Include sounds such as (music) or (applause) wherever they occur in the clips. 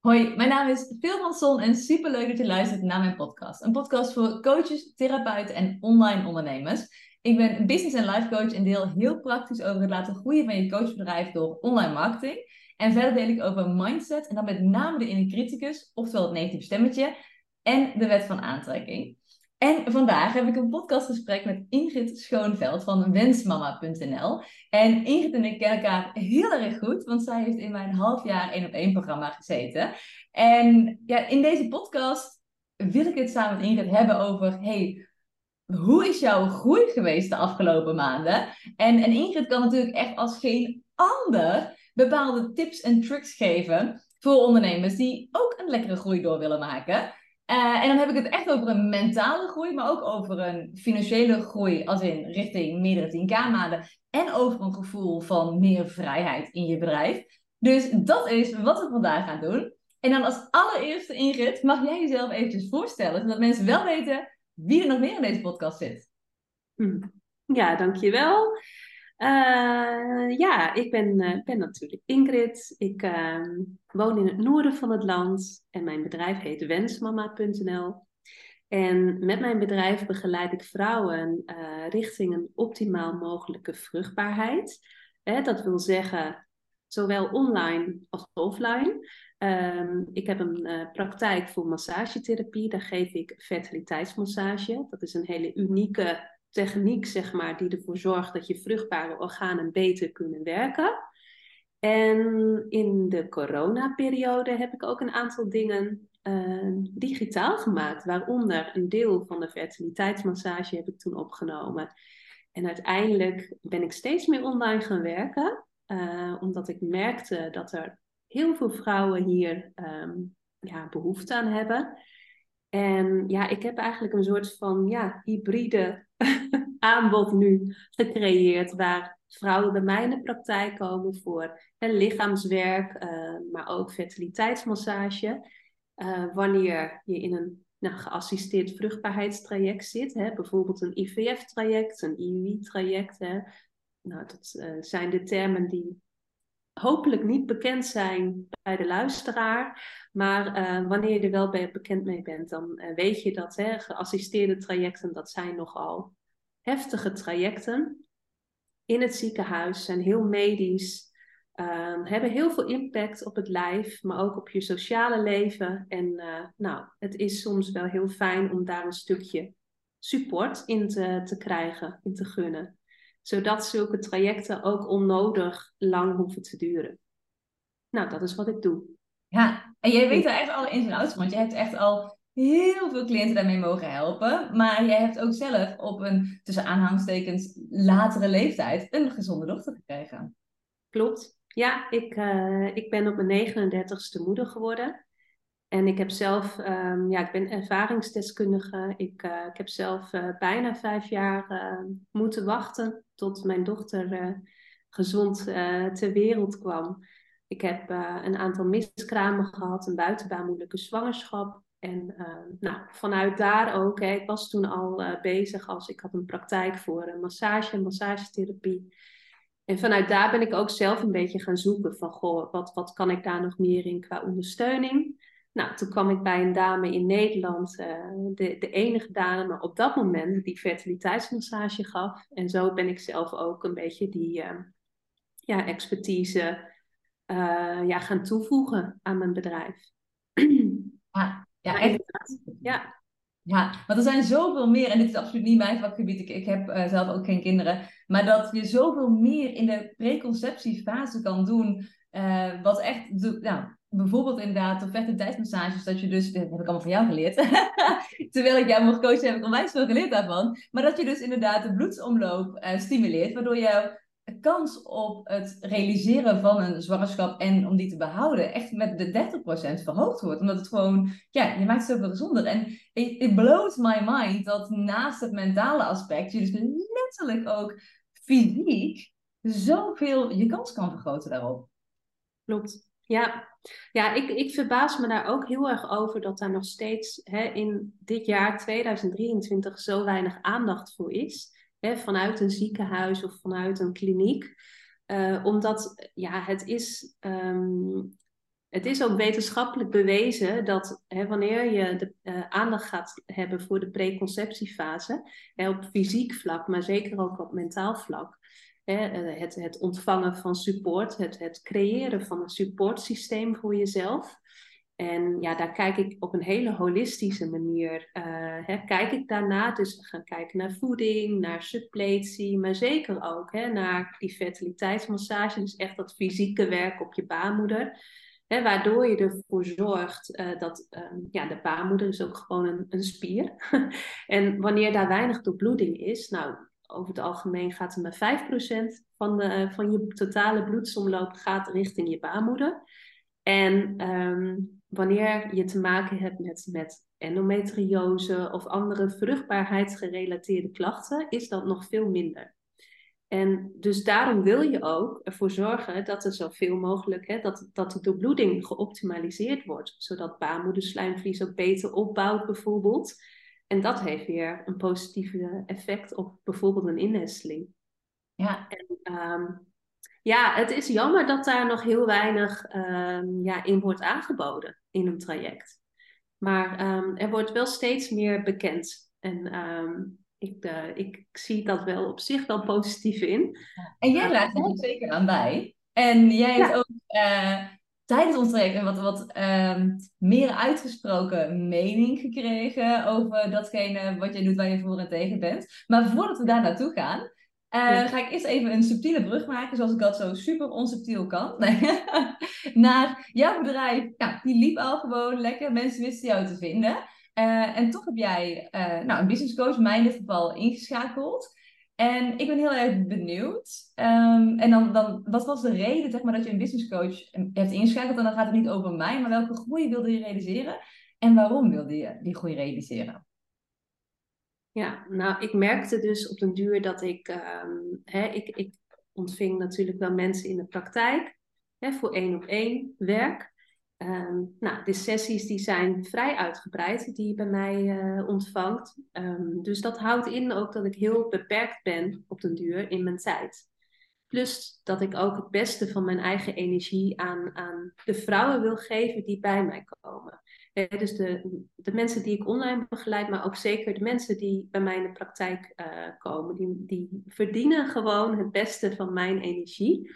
Hoi, mijn naam is Phil van Son en superleuk dat je luistert naar mijn podcast. Een podcast voor coaches, therapeuten en online ondernemers. Ik ben business en life coach en deel heel praktisch over het laten groeien van je coachbedrijf door online marketing. En verder deel ik over mindset en dan met name de inner criticus, oftewel het negatieve stemmetje, en de wet van aantrekking. En vandaag heb ik een podcastgesprek met Ingrid Schoonveld van wensmama.nl. En Ingrid en ik kennen elkaar heel erg goed, want zij heeft in mijn half jaar één op één programma gezeten. En ja, in deze podcast wil ik het samen met Ingrid hebben over, hey, hoe is jouw groei geweest de afgelopen maanden? En, en Ingrid kan natuurlijk echt als geen ander bepaalde tips en tricks geven voor ondernemers die ook een lekkere groei door willen maken. Uh, en dan heb ik het echt over een mentale groei, maar ook over een financiële groei, als in richting meerdere 10k maanden. En over een gevoel van meer vrijheid in je bedrijf. Dus dat is wat we vandaag gaan doen. En dan als allereerste, Ingrid, mag jij jezelf eventjes voorstellen, zodat mensen wel weten wie er nog meer in deze podcast zit. Hm. Ja, dankjewel. Uh, ja, ik ben, uh, ben natuurlijk Ingrid. Ik uh, woon in het noorden van het land en mijn bedrijf heet wensmama.nl. En met mijn bedrijf begeleid ik vrouwen eh, richting een optimaal mogelijke vruchtbaarheid. dat wil zeggen, zowel online als offline. Um, ik heb een praktijk voor massagetherapie. Daar geef ik fertiliteitsmassage. Dat is een hele unieke techniek, zeg maar, die ervoor zorgt dat je vruchtbare organen beter kunnen werken. En in de coronaperiode heb ik ook een aantal dingen uh, digitaal gemaakt, waaronder een deel van de fertiliteitsmassage heb ik toen opgenomen. En uiteindelijk ben ik steeds meer online gaan werken, uh, omdat ik merkte dat er heel veel vrouwen hier um, ja, behoefte aan hebben. En ja, ik heb eigenlijk een soort van ja, hybride (laughs) aanbod nu gecreëerd, waar vrouwen bij mij in de praktijk komen voor lichaamswerk, uh, maar ook fertiliteitsmassage. Uh, wanneer je in een nou, geassisteerd vruchtbaarheidstraject zit, hè, bijvoorbeeld een IVF-traject, een IUI-traject. Nou, dat uh, zijn de termen die hopelijk niet bekend zijn bij de luisteraar. Maar uh, wanneer je er wel bij bekend mee bent, dan uh, weet je dat hè, geassisteerde trajecten, dat zijn nogal heftige trajecten. In het ziekenhuis zijn heel medisch, uh, hebben heel veel impact op het lijf, maar ook op je sociale leven. En eh, nou, het is soms wel heel fijn om daar een stukje support in te, te krijgen, in te gunnen zodat zulke trajecten ook onnodig lang hoeven te duren. Nou, dat is wat ik doe. Ja, en jij weet er echt alle ins en outs want je hebt echt al heel veel cliënten daarmee mogen helpen. Maar jij hebt ook zelf op een, tussen aanhangstekens, latere leeftijd een gezonde dochter gekregen. Klopt. Ja, ik, uh, ik ben op mijn 39ste moeder geworden. En ik heb zelf, um, ja, ik ben ervaringsdeskundige. Ik, uh, ik heb zelf uh, bijna vijf jaar uh, moeten wachten tot mijn dochter gezond ter wereld kwam. Ik heb een aantal miskramen gehad, een buitenbaarmoedelijke zwangerschap. En nou, vanuit daar ook, hè, ik was toen al bezig als ik had een praktijk voor massage en massagetherapie. En vanuit daar ben ik ook zelf een beetje gaan zoeken van, goh, wat, wat kan ik daar nog meer in qua ondersteuning? Nou, toen kwam ik bij een dame in Nederland, uh, de, de enige dame op dat moment die fertiliteitsmassage gaf. En zo ben ik zelf ook een beetje die uh, ja, expertise uh, ja, gaan toevoegen aan mijn bedrijf. Ja, ja (clears throat) echt. Ja. Ja, want er zijn zoveel meer, en dit is absoluut niet mijn vakgebied, ik, ik heb zelf ook geen kinderen, maar dat je zoveel meer in de preconceptiefase kan doen, wat echt, de, nou, bijvoorbeeld inderdaad de fertiliteitsmassages, dat je dus, dat heb ik allemaal van jou geleerd. (laughs) Terwijl ik jou mocht coachen, heb ik onwijs veel geleerd daarvan. Maar dat je dus inderdaad de bloedsomloop uh, stimuleert, waardoor jouw kans op het realiseren van een zwangerschap en om die te behouden echt met de 30% verhoogd wordt. Omdat het gewoon, ja, je maakt het zoveel gezonder. En it, blows my mind dat naast het mentale aspect je dus letterlijk ook fysiek zoveel je kans kan vergroten daarop. Klopt. Ja, ja ik, ik verbaas me daar ook heel erg over dat daar nog steeds hè, in dit jaar 2023 zo weinig aandacht voor is. Hè, vanuit een ziekenhuis of vanuit een kliniek. Uh, omdat ja, het is. Um, het is ook wetenschappelijk bewezen dat hè, wanneer je de uh, aandacht gaat hebben voor de preconceptiefase, op fysiek vlak, maar zeker ook op mentaal vlak, het, het ontvangen van support, het, het creëren van een supportsysteem voor jezelf, en ja, daar kijk ik op een hele holistische manier. Uh, hè, kijk ik daarna. Dus we gaan kijken naar voeding, naar suppletie, maar zeker ook hè, naar die fertiliteitsmassage. Dus echt dat fysieke werk op je baarmoeder. Hè, waardoor je ervoor zorgt uh, dat uh, ja, de baarmoeder is ook gewoon een, een spier. (laughs) en wanneer daar weinig doorbloeding is, nou, over het algemeen gaat er maar 5% van, de, van je totale bloedsomloop gaat richting je baarmoeder. En um, wanneer je te maken hebt met, met endometriose of andere vruchtbaarheidsgerelateerde klachten, is dat nog veel minder. En dus daarom wil je ook ervoor zorgen dat er zoveel mogelijk, hè, dat, dat de doorbloeding geoptimaliseerd wordt, zodat baarmoederslijmvlies ook beter opbouwt bijvoorbeeld. En dat heeft weer een positieve effect op bijvoorbeeld een innesteling. Ja. En, um, ja, het is jammer dat daar nog heel weinig um, ja, in wordt aangeboden in een traject. Maar um, er wordt wel steeds meer bekend. En ik, uh, ik zie dat wel op zich wel positief in. En jij laat er zeker aan bij. En jij hebt ook uh, tijdens ons traject wat, wat meer uitgesproken mening gekregen over datgene wat jij doet waar je voor en tegen bent. Maar voordat we daar naartoe gaan, uh, Ga ik eerst even een subtiele brug maken, zoals ik dat zo super onsubtiel kan. Nee. (laughs) Naar jouw bedrijf, ja, die liep al gewoon lekker. Mensen wisten jou te vinden. Uh, en toch heb jij uh, nou, een business coach, mij in dit geval, ingeschakeld. En ik ben heel erg benieuwd. Um, en dan, dan, wat was de reden zeg maar, dat je een business coach hebt ingeschakeld? En dan gaat het niet over mij, maar welke groei wilde je realiseren? En waarom wilde je die groei realiseren? Ja, nou, ik merkte dus op den duur dat ik, um, hè, ik, ik ontving natuurlijk wel mensen in de praktijk hè, voor één op één werk. Um, nou, de sessies die zijn vrij uitgebreid die je bij mij uh, ontvangt. Um, dus dat houdt in ook dat ik heel beperkt ben op den duur in mijn tijd. Plus dat ik ook het beste van mijn eigen energie aan, aan de vrouwen wil geven die bij mij komen dus de, de mensen die ik online begeleid, maar ook zeker de mensen die bij mij in de praktijk uh, komen, die, die verdienen gewoon het beste van mijn energie.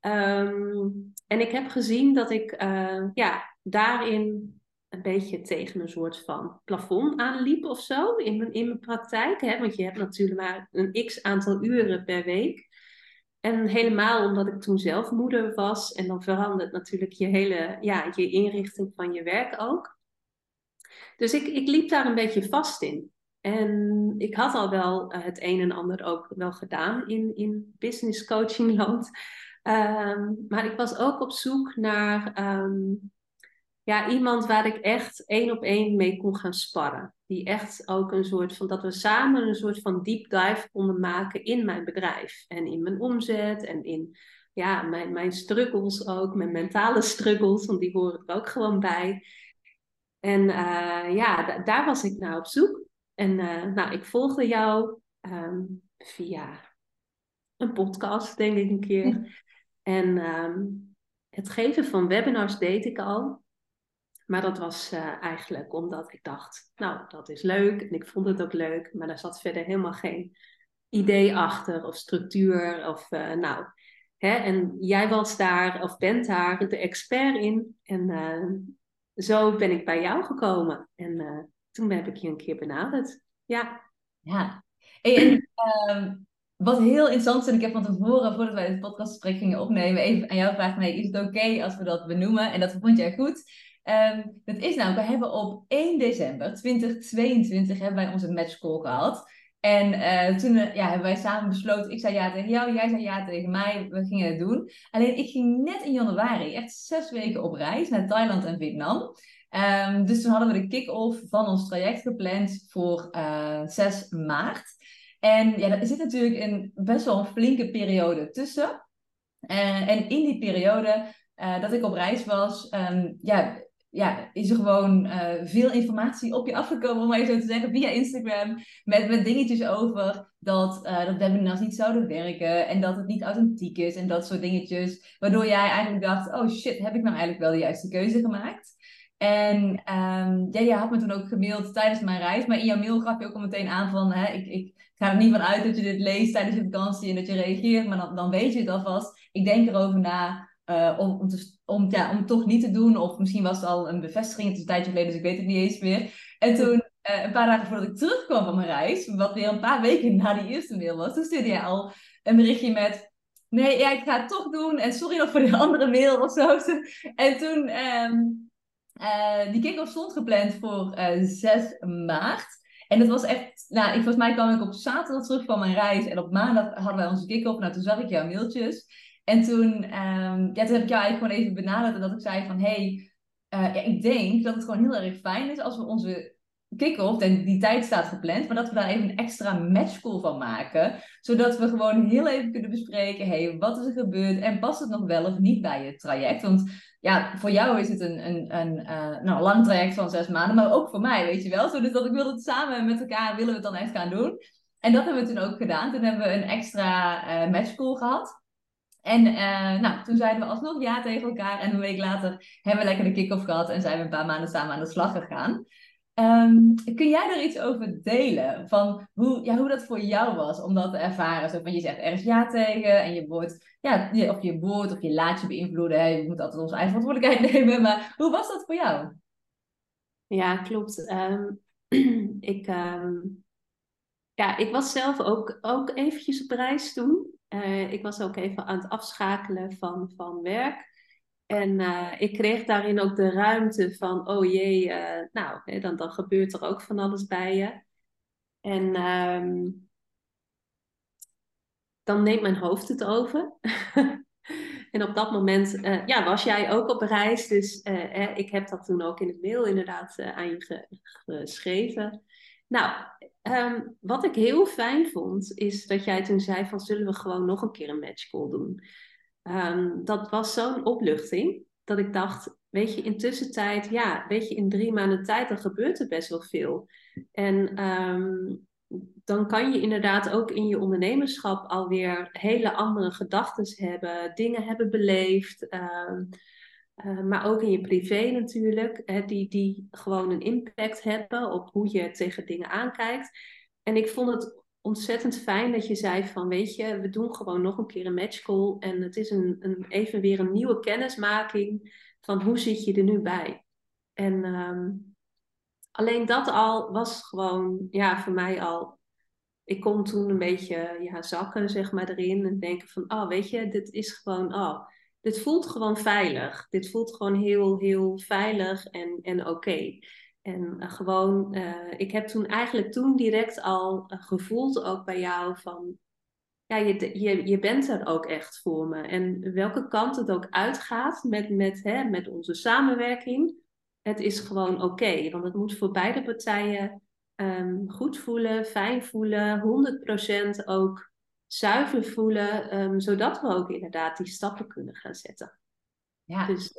Um, en ik heb gezien dat ik uh, ja, daarin een beetje tegen een soort van plafond aanliep of zo in mijn, in mijn praktijk. Hè? Want je hebt natuurlijk maar een x aantal uren per week. En helemaal omdat ik toen zelf moeder was. En dan verandert natuurlijk je hele ja, je inrichting van je werk ook. Dus ik, ik liep daar een beetje vast in. En ik had al wel eh, het een en ander ook wel gedaan in, in business coaching Ehm, maar ik was ook op zoek naar ehm, ja, iemand waar ik echt één op één mee kon gaan sparren. Die echt ook een soort van, dat we samen een soort van deep dive konden maken in mijn bedrijf. En in mijn omzet en in ja, mijn, mijn struggles ook, mijn mentale struggles, want die horen er ook gewoon bij. En uh, ja, daar was ik nou op zoek. En uh, nou, ik volgde jou um, via een podcast, denk ik een keer. En um, het geven van webinars deed ik al. Maar dat was uh, eigenlijk omdat ik dacht, nou, dat is leuk. En ik vond het ook leuk. Maar daar zat verder helemaal geen idee achter of structuur. Of nou, hè, en jij was daar of bent daar de expert in. En zo ben ik bij jou gekomen. En toen heb ik je een keer benaderd. Ja. Ja. en uh, wat heel interessant is, en ik heb van tevoren, voordat wij het podcastgesprek gingen opnemen, even aan jou gevraagd, nee, is het oké als we dat benoemen? En dat vond jij goed. Um, dat is nou, we hebben op 1 december 2022 hebben wij onze matchcall gehad. En uh, toen uh, ja, hebben wij samen besloten, ik zei ja tegen jou, jij zei ja tegen mij, we gingen het doen. Alleen ik ging net in januari, echt zes weken op reis naar Thailand en Vietnam. Um, dus toen hadden we de kick-off van ons traject gepland voor uh, eh, 6 maart. En ja, er zit natuurlijk een, best wel een flinke periode tussen. en in die periode dat ik op reis was, um, ja, ja, is er gewoon uh, veel informatie op je afgekomen, om maar even zo te zeggen, via Instagram. Met, met dingetjes over dat, uh, dat webinars niet zouden werken en dat het niet authentiek is en dat soort dingetjes. Waardoor jij eigenlijk dacht, oh shit, heb ik nou eigenlijk wel de juiste keuze gemaakt? En um, ja, je had me toen ook gemaild tijdens mijn reis, maar in jouw mail gaf je ook al meteen aan van, hè, ik, ik ga er niet van uit dat je dit leest tijdens je vakantie en dat je reageert, maar dan, dan weet je het alvast. Ik denk erover na uh, om, om, te, om, ja, om het toch niet te doen, of misschien was het al een bevestiging, het is een tijdje geleden, dus ik weet het niet eens meer. En toen, uh, een paar dagen voordat ik terugkwam van mijn reis, wat weer een paar weken na die eerste mail was, toen stuurde je al een berichtje met nee, ja, ik ga het toch doen. En sorry nog voor die (laughs) andere mail of zo. En toen, um, uh, die kick-off stond gepland voor uh, eh, 6 maart. En dat was echt, nou, ik, volgens mij kwam ik op zaterdag terug van mijn reis. En op maandag hadden wij onze kick-off. Nou, toen zag ik jouw mailtjes. En toen, um, ja, toen heb ik jou eigenlijk gewoon even benaderd. En dat ik zei van, hey, uh, ja, ik denk dat het gewoon heel erg fijn is als we onze kick-off, en die tijd staat gepland, maar dat we daar even een extra matchcall van maken. Zodat we gewoon heel even kunnen bespreken, hey, wat is er gebeurd en past het nog wel of niet bij je traject? Want ja, voor jou is het een, een, een uh, nou, lang traject van zes maanden, maar ook voor mij, weet je wel. Zodat dat ik wil het samen met elkaar, willen we het dan echt gaan doen. En dat hebben we toen ook gedaan. Toen hebben we een extra uh, matchcall gehad. En uh, nou, toen zeiden we alsnog ja tegen elkaar. En een week later hebben we lekker de kick-off gehad en zijn we een paar maanden samen aan de slag gegaan. Um, kun jij er iets over delen? Van hoe, ja, hoe dat voor jou was om dat te ervaren? Zo van je zegt ergens ja tegen en je wordt, ja, of je wordt of je laat je beïnvloeden. Hè? Je moet altijd onze eigen verantwoordelijkheid (laughs) nemen. Maar hoe was dat voor jou? Ja, klopt. Um, (clears throat) ik, um, ja, ik was zelf ook, ook eventjes op reis toen. Uh, ik was ook even aan het afschakelen van, van werk. En uh, ik kreeg daarin ook de ruimte van, oh jee, uh, nou, hè, dan, dan gebeurt er ook van alles bij je. En um, dan neemt mijn hoofd het over. (laughs) en op dat moment uh, ja, was jij ook op reis. Dus ik heb dat toen ook in het mail inderdaad aan je ge geschreven. Nou, um, wat ik heel fijn vond, is dat jij toen zei van zullen we gewoon nog een keer een matchcall doen. Um, dat was zo'n opluchting dat ik dacht, weet je, in tussentijd, ja, weet je, in drie maanden tijd, dan gebeurt er best wel veel. En um, dan kan je inderdaad ook in je ondernemerschap alweer hele andere gedachten hebben, dingen hebben beleefd. Um, uh, maar ook in je privé natuurlijk, hè, die, die gewoon een impact hebben op hoe je tegen dingen aankijkt. En ik vond het ontzettend fijn dat je zei van, weet je, we doen gewoon nog een keer een matchcall. En het is een, een, even weer een nieuwe kennismaking van hoe zit je er nu bij. En um, alleen dat al was gewoon, ja, voor mij al. Ik kon toen een beetje ja, zakken, zeg maar, erin. En denken van, oh, weet je, dit is gewoon, oh, dit voelt gewoon veilig. Dit voelt gewoon heel, heel veilig en, en oké. En uh, gewoon, uh, ik heb toen eigenlijk toen direct al uh, gevoeld, ook bij jou, van ja, je, je, je bent er ook echt voor me. En welke kant het ook uitgaat met, met, hè, met onze samenwerking, het is gewoon oké. Okay, want het moet voor beide partijen um, goed voelen, fijn voelen, 100% ook zuiver voelen, um, zodat we ook inderdaad die stappen kunnen gaan zetten. Ja. Dus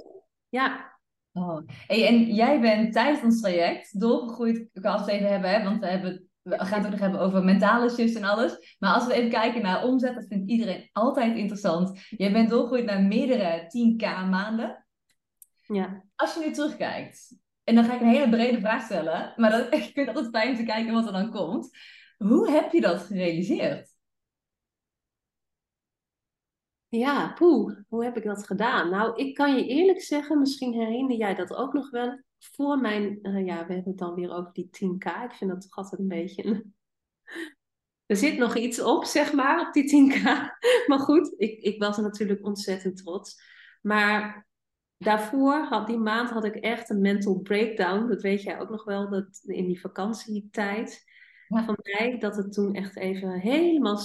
ja, Oh. Hey, en jij bent tijdens ons traject doorgegroeid, ik kan het even hebben, hè, want we, hebben, we gaan het ook nog hebben over mentale shifts en alles. Maar als we even kijken naar omzet, dat vindt iedereen altijd interessant. Jij bent doorgegroeid naar meerdere 10k maanden. Ja. Als je nu terugkijkt, en dan ga ik een hele brede vraag stellen, maar dat, (laughs) ik vind het altijd fijn te kijken wat er dan komt. Hoe heb je dat gerealiseerd? Ja, poeh, hoe heb ik dat gedaan? Nou, ik kan je eerlijk zeggen, misschien herinner jij dat ook nog wel. Voor mijn, uh, ja, we hebben het dan weer over die 10k. Ik vind dat toch altijd een beetje. Er zit nog iets op, zeg maar, op die 10k. (laughs) Maar goed, ik, ik was natuurlijk ontzettend trots. Maar daarvoor, had, die maand, had ik echt een mental breakdown. Dat weet jij ook nog wel, dat in die vakantietijd. Van mij, dat het toen echt even helemaal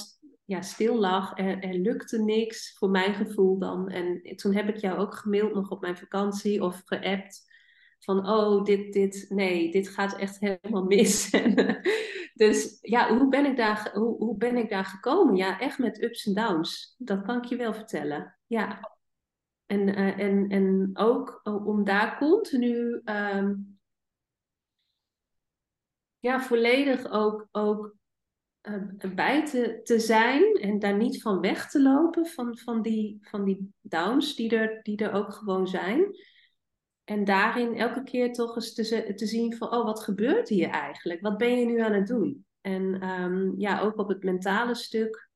ja, stil lag. Er, er lukte niks, voor mijn gevoel dan. En toen heb ik jou ook gemaild nog op mijn vakantie of geappt. Van, oh, dit, dit, nee, dit gaat echt helemaal mis. (laughs) dus ja, hoe ben, ik daar, hoe, hoe ben ik daar gekomen? Ja, echt met ups en downs. Dat kan ik je wel vertellen. Ja. En, uh, en, en ook om daar continu ehm, ja, volledig ook, ook uh, bij te, te zijn en daar niet van weg te lopen, van, van, die, van die downs die er, die er ook gewoon zijn. En daarin elke keer toch eens te, te zien van, oh, wat gebeurt hier eigenlijk? Wat ben je nu aan het doen? En um, ja, ook op het mentale stuk,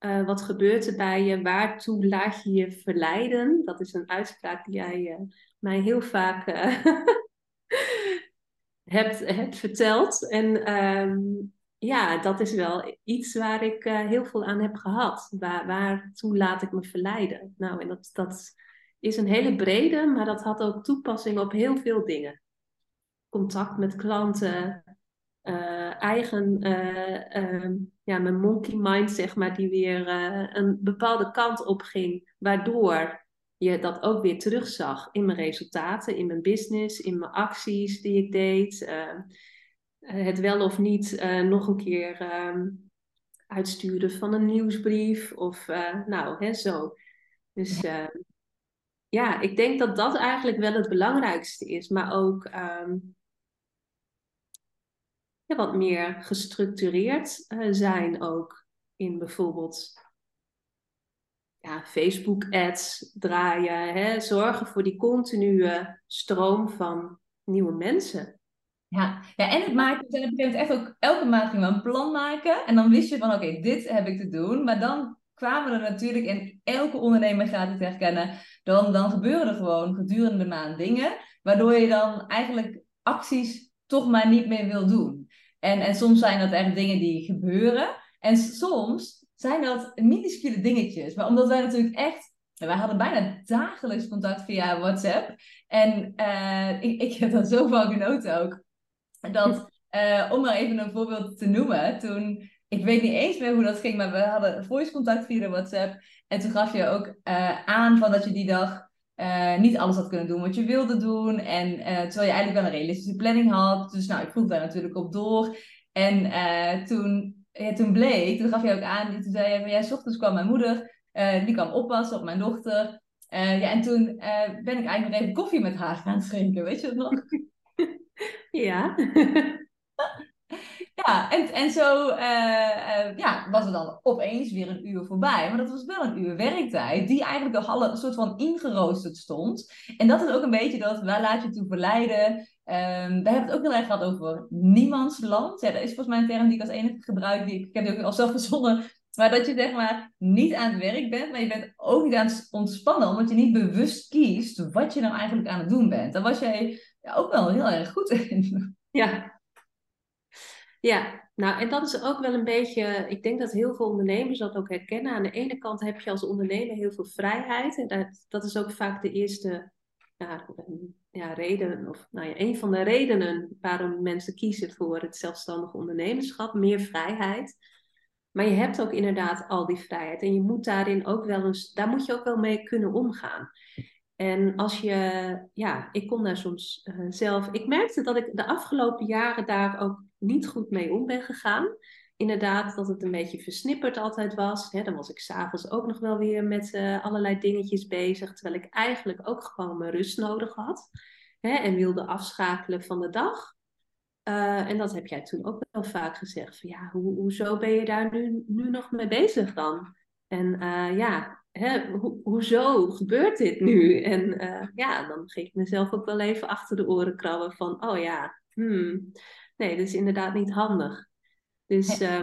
uh, wat gebeurt er bij je? Waartoe laat je je verleiden? Dat is een uitspraak die jij uh, mij heel vaak (laughs) hebt, hebt verteld. En um, ja, dat is wel iets waar ik uh, heel veel aan heb gehad. Waar, waartoe laat ik me verleiden? Nou, en dat, dat is een hele brede, maar dat had ook toepassing op heel veel dingen. Contact met klanten, uh, eigen, uh, ja, mijn monkey mind, zeg maar, die weer een bepaalde kant op ging, waardoor je dat ook weer terugzag in mijn resultaten, in mijn business, in mijn acties die ik deed. Eh, het wel of niet uh, nog een keer uh, uitsturen van een nieuwsbrief of uh, nou, hè, zo. Dus ja, ik denk dat dat eigenlijk wel het belangrijkste is, maar ook um, ja, wat meer gestructureerd zijn ook in bijvoorbeeld ja, Facebook-ads draaien, hè, zorgen voor die continue stroom van nieuwe mensen. Ja, ja en het maken, en op een gegeven echt ook elke maand gingen we een plan maken. En dan wist je van oké, dit heb ik te doen. Maar dan kwamen er natuurlijk, en elke ondernemer gaat het herkennen, dan, dan gebeuren er gewoon gedurende de maand dingen, waardoor je dan eigenlijk acties toch maar niet meer wil doen. En, en soms zijn dat echt dingen die gebeuren. En soms zijn dat minuscule dingetjes. Maar omdat wij natuurlijk echt wij hadden bijna dagelijks contact via WhatsApp. En uh, ik, ik heb er zo van genoten ook. Dat, uh, om maar even een voorbeeld te noemen, toen, ik weet niet eens meer hoe dat ging, maar we hadden voice contact via de WhatsApp. En toen gaf je ook uh, aan van dat je die dag uh, niet alles had kunnen doen wat je wilde doen. En terwijl je eigenlijk wel een realistische planning had. Dus nou, ik vroeg daar natuurlijk op door. En toen, toen bleek, toen gaf je ook aan, toen zei je van ja, s ochtends kwam mijn moeder, die kwam oppassen op mijn dochter. ja, en toen ben ik eigenlijk nog even koffie met haar gaan drinken, weet je dat nog? Ja. (laughs) ja, en, en zo uh, ja, was het dan opeens weer een uur voorbij. Maar dat was wel een uur werktijd, die eigenlijk al een soort van ingeroosterd stond. En dat is ook een beetje dat, waar laat je toe verleiden? Um, we hebben het ook heel erg gehad over niemands land. Ja, dat is volgens mij een term die ik als enige gebruik. Die, ik heb die ook al zelf verzonnen. Maar dat je zeg maar niet aan het werk bent, maar je bent ook niet aan het ontspannen, omdat je niet bewust kiest wat je nou eigenlijk aan het doen bent. Dan was jij ja, ook wel heel erg goed. Ja. Ja, nou en dat is ook wel een beetje, ik denk dat heel veel ondernemers dat ook herkennen. Aan de ene kant heb je als ondernemer heel veel vrijheid. En dat, dat is ook vaak de eerste ja, reden, of nou ja, een van de redenen waarom mensen kiezen voor het zelfstandig ondernemerschap, meer vrijheid. Maar je hebt ook inderdaad al die vrijheid. En je moet daarin ook wel eens, daar moet je ook wel mee kunnen omgaan. En als je, ja, ik kon daar soms uh, zelf. Ik merkte dat ik de afgelopen jaren daar ook niet goed mee om ben gegaan. Inderdaad, dat het een beetje versnipperd altijd was. Hè, dan was ik s'avonds ook nog wel weer met uh, allerlei dingetjes bezig. Terwijl ik eigenlijk ook gewoon mijn rust nodig had. Hè, en wilde afschakelen van de dag. Uh, en dat heb jij toen ook wel vaak gezegd. Van, ja, ho hoezo ben je daar nu, nu nog mee bezig dan? En ja, hè, ho hoezo gebeurt dit nu? En uh, ja, dan ging ik mezelf ook wel even achter de oren krabben van, oh ja, hmm, nee, dat is inderdaad niet handig. Dus... Uh,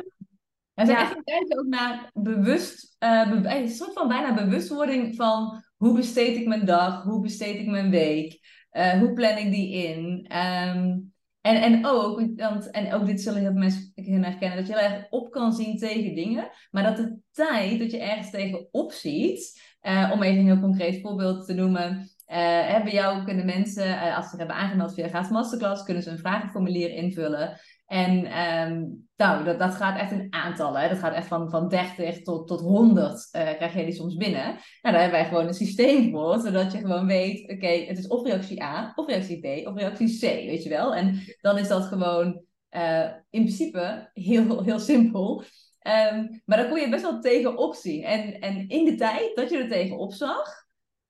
ja, ja. echt kijken ook naar bewust, uh, be een soort van bijna bewustwording van hoe besteed ik mijn dag, hoe besteed ik mijn week, uh, hoe plan ik die in. Um, en, en, ook, want, en ook dit zullen heel veel mensen herkennen, dat je heel erg op kan zien tegen dingen, maar dat de tijd dat je ergens tegen opziet, uh, om even een heel concreet voorbeeld te noemen, uh, bij jou kunnen mensen, uh, als ze hebben aangemeld via gratis masterclass, kunnen ze een vragenformulier invullen. En um, nou, dat, dat gaat echt in aantallen. Dat gaat echt van, van 30 tot, tot 100 uh, krijg je die soms binnen. Nou, daar hebben wij gewoon een systeem voor, zodat je gewoon weet, oké, het is of reactie A, of reactie B, of reactie C, weet je wel. En dan is dat gewoon uh, in principe heel, heel simpel. Um, maar dan kon je best wel tegenop zien. En, en in de tijd dat je er tegenop zag,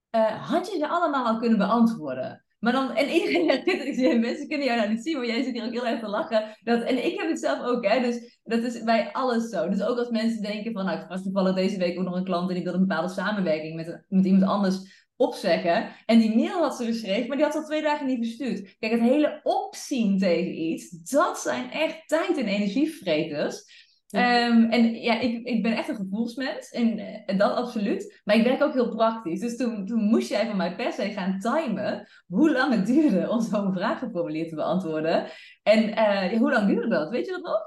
eh, had je ze allemaal al kunnen beantwoorden? Maar dan, en iedereen, mensen kunnen jou nou niet zien, maar jij zit hier ook heel erg te lachen. Dat, en ik heb het zelf ook, hè, dus dat is bij alles zo. Dus ook als mensen denken van, nou, ik was toevallig deze week ook nog een klant en die wilde een bepaalde samenwerking met, met iemand anders opzeggen. En die mail had ze geschreven, maar die had ze al twee dagen niet verstuurd. Kijk, het hele opzien tegen iets, dat zijn echt tijd- en energievreters. Ehm, en ja, ik, ik ben echt een gevoelsmens, en, en, dat absoluut. Maar ik werk ook heel praktisch. Dus toen, toen moest jij van mij per se gaan timen hoe lang het duurde om zo'n vragenformulier te beantwoorden. En uh, hoe lang duurde dat? Weet je dat nog?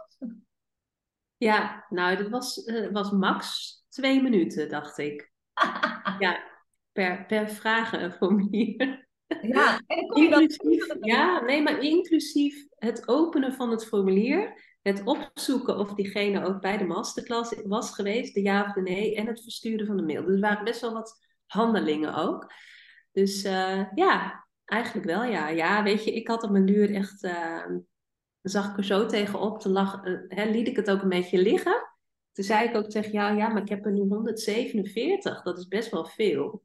Ja, nou, dat was, uh, was max twee minuten, dacht ik. (laughs) ja, per, per vragenformulier. Ja, en inclusief, ja, nee, maar inclusief het openen van het formulier het opzoeken of diegene ook bij de masterclass was geweest, de ja of de nee, en het versturen van de mail. Dus er waren best wel wat handelingen ook. Dus uh, ja, eigenlijk wel ja. Ja, weet je, ik had op mijn duur echt, uh, zag ik er zo tegenop te lachen, uh, liet ik het ook een beetje liggen. Toen zei ik ook tegen jou, ja, maar ik heb er nu 147, dat is best wel veel.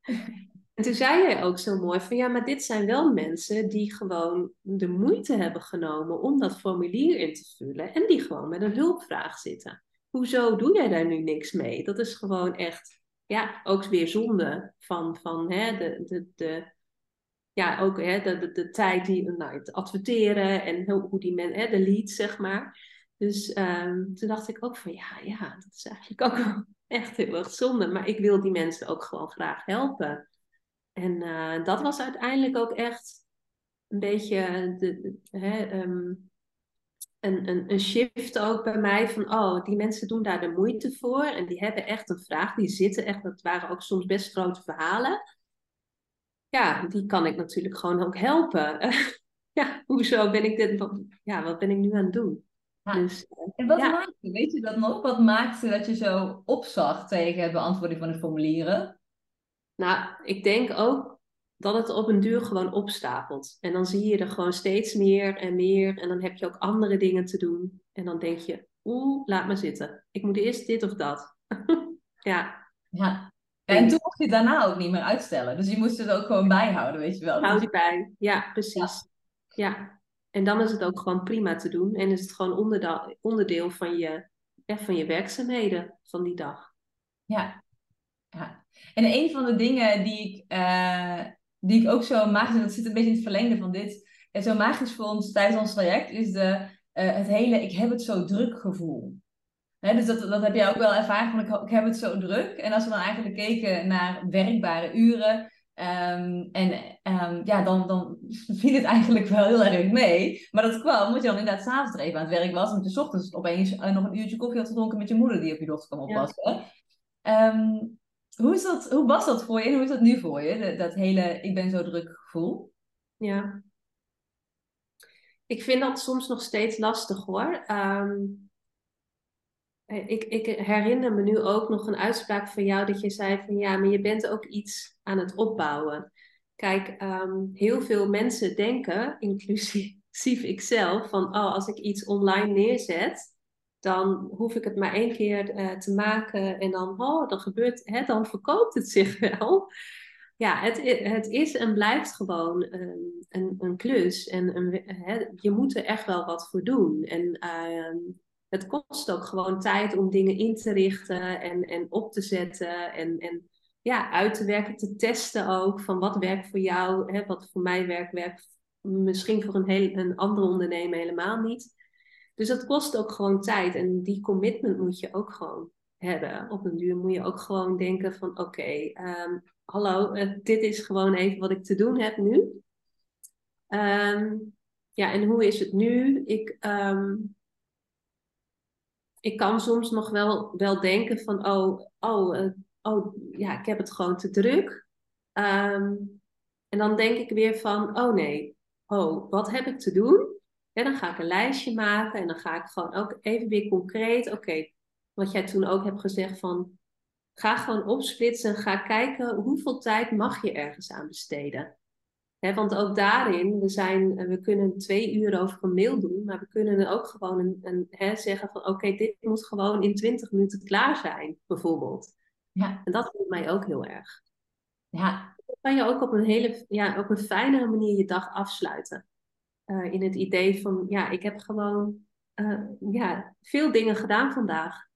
(laughs) En toen zei jij ook zo mooi van ja, maar dit zijn wel mensen die gewoon de moeite hebben genomen om dat formulier in te vullen en die gewoon met een hulpvraag zitten. Hoezo doe jij daar nu niks mee? Dat is gewoon echt, ja, ook weer zonde van, van hè, de, de, de, ja, ook hè, de, de, de tijd die, nou, het adverteren en hoe, die men, hè, de lead, zeg maar. Dus um, toen dacht ik ook van ja, ja, dat is eigenlijk ook wel echt heel erg zonde. Maar ik wil die mensen ook gewoon graag helpen. En uh, dat was uiteindelijk ook echt een beetje de, de, hè, um, een, een, een shift ook bij mij van, oh, die mensen doen daar de moeite voor en die hebben echt een vraag, die zitten echt, dat waren ook soms best grote verhalen. Ja, die kan ik natuurlijk gewoon ook helpen. (laughs) ja, hoezo ben ik dit, ja, wat ben ik nu aan het doen? Ja. Dus, en wat ja. maakte, weet je dat nog? Wat maakte dat je zo opzag tegen het beantwoorden van de formulieren? Nou, ik denk ook dat het op een duur gewoon opstapelt. En dan zie je er gewoon steeds meer en meer. En dan heb je ook andere dingen te doen. En dan denk je, oeh, laat me zitten. Ik moet eerst dit of dat. (laughs) ja. ja. En toen mocht je het daarna ook niet meer uitstellen. Dus je moest het ook gewoon bijhouden, weet je wel. Houd je bij. Ja, precies. Ja. ja. En dan is het ook gewoon prima te doen. En is het gewoon onderdeel, van, je, van je werkzaamheden van die dag. Ja. Ja. En een van de dingen die ik, uh, die ik ook zo magisch, dat zit een beetje in het verlengde van dit, en zo magisch voor ons tijdens ons traject, is de, uh, het hele ik heb het zo druk gevoel. Hè, dus dat, dat heb jij ook wel ervaren van ik, ik heb het zo druk. En als we dan eigenlijk keken naar werkbare uren, Um, en um, ja, dan, dan viel het eigenlijk wel heel erg mee. Maar dat kwam omdat je dan inderdaad s'avonds er even aan het werk was. En je ochtends opeens uh, nog een uurtje koffie had gedronken met je moeder die op je dochter kwam oppassen. Ja. Um, hoe, is dat, hoe was dat voor je en hoe is dat nu voor je? Dat, hele ik ben zo druk gevoel. Ja. Ik vind dat soms nog steeds lastig hoor. Um, ik, ik herinner me nu ook nog een uitspraak van jou dat je zei van ja, maar je bent ook iets aan het opbouwen. Kijk, um, heel veel mensen denken, inclusief (laughs) ikzelf, van oh, als ik iets online neerzet, dan hoef ik het maar één keer uh, te maken en dan, oh, dan gebeurt het, dan verkoopt het zich wel. Ja, het, het is en blijft gewoon een, een, een klus. En een, hè, je moet er echt wel wat voor doen. En uh, het kost ook gewoon tijd om dingen in te richten en, en op te zetten. En, en ja, uit te werken, te testen ook. Van wat werkt voor jou, hè, wat voor mij werkt, werkt misschien voor een, heel, een andere ondernemer helemaal niet. Dus dat kost ook gewoon tijd. En die commitment moet je ook gewoon hebben. Op een duur moet je ook gewoon denken van oké, um, hallo, uh, dit is gewoon even wat ik te doen heb nu. Um, ja, en hoe is het nu? Ik, um, ik kan soms nog wel, wel denken van oh, oh, uh, oh, ja, ik heb het gewoon te druk. en dan denk ik weer van oh nee, oh, wat heb ik te doen? Ja, dan ga ik een lijstje maken en dan ga ik gewoon ook even weer concreet. Oké, wat jij toen ook hebt gezegd van ga gewoon opsplitsen. Ga kijken hoeveel tijd mag je ergens aan besteden. He, want ook daarin, we, zijn, we kunnen twee uur over een mail doen, maar we kunnen ook gewoon een, een he, zeggen van oké, dit moet gewoon in twintig minuten klaar zijn, bijvoorbeeld. Ja. En dat voelt mij ook heel erg. Ja. Dan kan je ook op een hele, ja, op een fijnere manier je dag afsluiten. Uh, in het idee van, ja, ik heb gewoon uh, ja, veel dingen gedaan vandaag.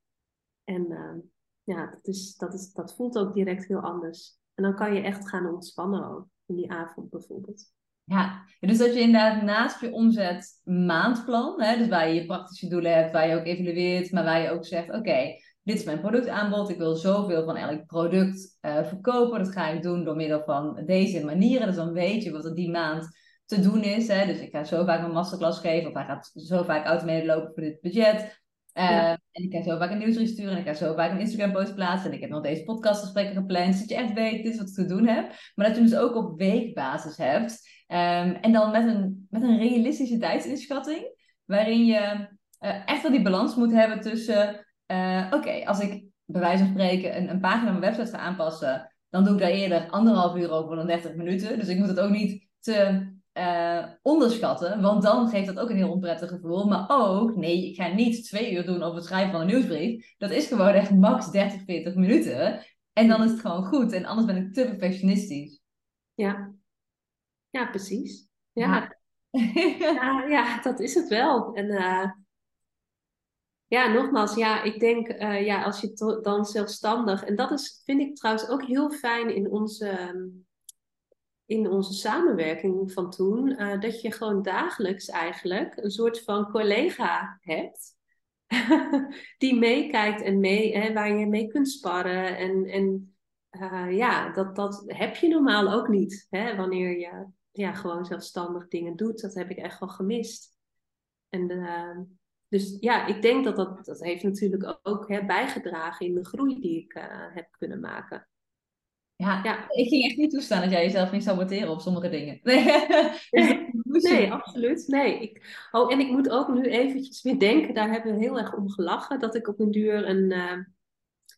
En uh, ja, dat, is, dat, is, dat voelt ook direct heel anders. En dan kan je echt gaan ontspannen ook, in die avond bijvoorbeeld. Ja, dus dat je inderdaad naast je omzet maandplan, hè, dus waar je je praktische doelen hebt, waar je ook evalueert, maar waar je ook zegt, oké, dit is mijn productaanbod, ik wil zoveel van elk product verkopen, dat ga ik doen door middel van deze manieren, dus dan weet je wat er die maand te doen is. Hè? Dus ik ga zo vaak een masterclass geven, of hij gaat zo vaak automated lopen voor dit budget. Uh, En ik ga zo vaak een nieuwsbrief sturen en ik ga zo vaak een Instagram post plaatsen en ik heb nog deze podcastgesprekken gepland. Dus dat je echt weet, dit is wat ik te doen heb. Maar dat je hem dus ook op weekbasis hebt. Um, en dan met een, met een realistische tijdsinschatting, waarin je uh, echt wel die balans moet hebben tussen, uh, oké, als ik bij wijze van spreken een, een pagina op mijn website ga aanpassen, dan doe ik daar eerder anderhalf uur over dan 30 minuten. Dus ik moet het ook niet te uh, onderschatten, want dan geeft dat ook een heel onprettig gevoel. Maar ook, nee, ik ga niet twee uur doen over het schrijven van een nieuwsbrief. Dat is gewoon echt max 30, 40 minuten. En dan is het gewoon goed. En anders ben ik te perfectionistisch. Ja, ja precies. Ja. (laughs) Ja. ja, dat is het wel. En uh, ja, nogmaals, ja, ik denk, uh, ja, als je dan zelfstandig, en dat is, vind ik trouwens ook heel fijn in onze in onze samenwerking van toen, uh, dat je gewoon dagelijks eigenlijk een soort van collega hebt. (laughs) die meekijkt en mee, hè, waar je mee kunt sparren. En, en uh, ja, dat, dat heb je normaal ook niet. Hè, wanneer je ja, gewoon zelfstandig dingen doet. Dat heb ik echt wel gemist. En uh, dus ja, ik denk dat dat, dat heeft natuurlijk ook hè, bijgedragen in de groei die ik heb kunnen maken. Ja, ja, ik ging echt niet toestaan dat jij jezelf ging saboteren op sommige dingen. (laughs) Nee, absoluut. Nee. Ik, oh, en ik moet ook nu eventjes weer denken, daar hebben we heel erg om gelachen, dat ik op een duur een, uh,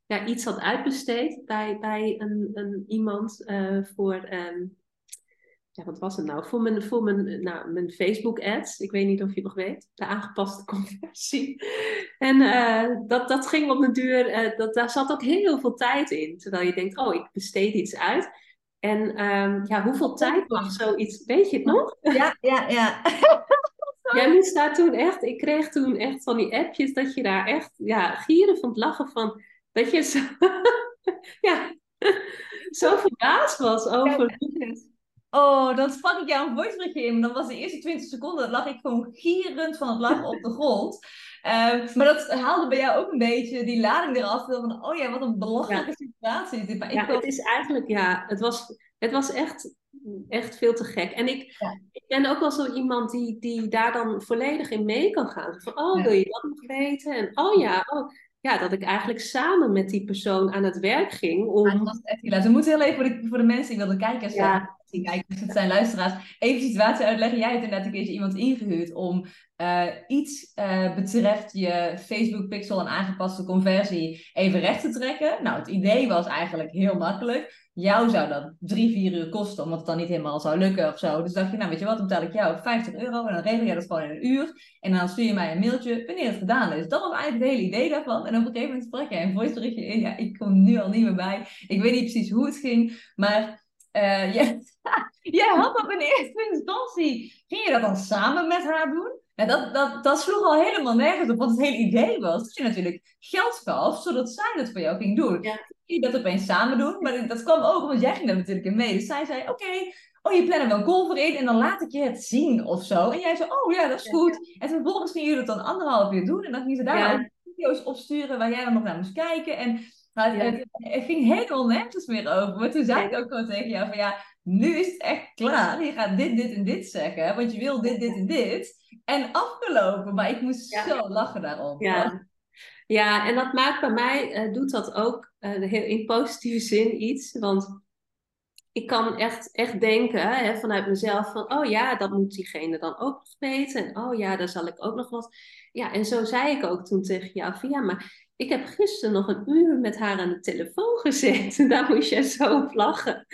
ja, iets had uitbesteed bij, bij een, een iemand uh, voor um, ja, wat was het nou? Voor mijn, voor mijn, nou, mijn Facebook ads. Ik weet niet of je nog weet. De aangepaste (laughs) conversie. En uh, dat, dat ging op een duur, uh, dat, daar zat ook heel veel tijd in. Terwijl je denkt, oh, ik besteed iets uit. En um, ja, hoeveel tijd mag zoiets, weet je het nog? Ja, ja, ja. Jij moest daar toen echt, ik kreeg toen echt van die appjes dat je daar echt, ja, gieren van het lachen van, dat je zo, (laughs) ja, (laughs) zo verbaasd was over. Ja, Oh, dan sprak ik jou een voiceberichtje in. Dan was de eerste 20 seconden, lag ik gewoon gierend van het lachen op de grond. Uh, maar dat haalde bij jou ook een beetje die lading eraf. Van, oh ja, wat een belachelijke situatie is dit. Maar ja, het is eigenlijk, ja, het was, het was echt, echt veel te gek. En ik, ja. ik ben ook wel zo iemand die, die daar dan volledig in mee kan gaan. Van, oh, wil je dat nog weten? En oh ja, oh ja, dat ik eigenlijk samen met die persoon aan het werk ging. Om... Ja, was echt We moeten heel even voor de, voor de mensen die wilden kijken. Ja, kijkers, het zijn luisteraars, even situatie uitleggen. Jij hebt inderdaad een keertje iemand ingehuurd om uh, iets uh, betreft je Facebook pixel en aangepaste conversie even recht te trekken. Nou, het idee was eigenlijk heel makkelijk. Jou zou dat drie, vier uur kosten, omdat het dan niet helemaal zou lukken of zo. Dus dacht je, nou weet je wat, dan betaal ik jou 50 euro en dan regel jij dat gewoon in een uur. En dan stuur je mij een mailtje wanneer het gedaan is. Dat was eigenlijk het hele idee daarvan. En op een gegeven moment sprak jij een voice berichtje in. Ja, ik kom nu al niet meer bij. Ik weet niet precies hoe het ging, maar (laughs) uh, jij had dat in eerste instantie. Ging je dat dan samen met haar doen? En dat, dat, dat sloeg al helemaal nergens op, want het hele idee was dat je natuurlijk geld gaf, zodat zij dat voor jou ging doen. Ja. Je dat opeens samen doen, maar dat kwam ook omdat jij ging daar natuurlijk in mee. Dus zij zei, oké, oh je plannen wel een call voor in en dan laat ik je het zien of zo. En jij zei, oh ja, dat is goed. En vervolgens gingen jullie dat dan anderhalf uur doen en dan gingen ze daar ook video's opsturen waar jij dan nog naar moest kijken. En nou, het, het, ging helemaal nergens meer over. Maar toen zei ik ook gewoon tegen jou van ja, nu is het echt klaar. Je gaat dit, dit en dit zeggen, want je wil dit, dit en dit. En afgelopen. Maar ik moest zo lachen daarop. Ja. ja, en dat maakt bij mij, uh, doet dat ook uh, in positieve zin iets. Want ik kan echt, echt denken hè, vanuit mezelf van, oh ja, dat moet diegene dan ook nog weten. En oh ja, daar zal ik ook nog wat. Ja, en zo zei ik ook toen tegen jou van, ja, maar ik heb gisteren nog een uur met haar aan de telefoon gezeten. (laughs) Daar moest jij zo op lachen.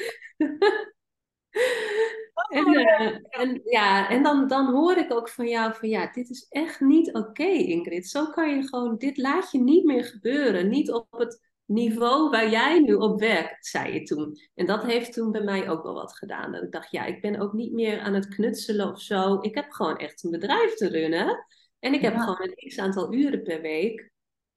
Oh, en, uh, en, ja, en dan, dan hoor ik ook van jou van ja, dit is echt niet oké, Ingrid. Zo kan je gewoon, dit laat je niet meer gebeuren. Niet op het niveau waar jij nu op werkt, zei je toen. En dat heeft toen bij mij ook wel wat gedaan. Dat ik dacht, ja, ik ben ook niet meer aan het knutselen of zo. Ik heb gewoon echt een bedrijf te runnen. En ik heb gewoon een x aantal uren per week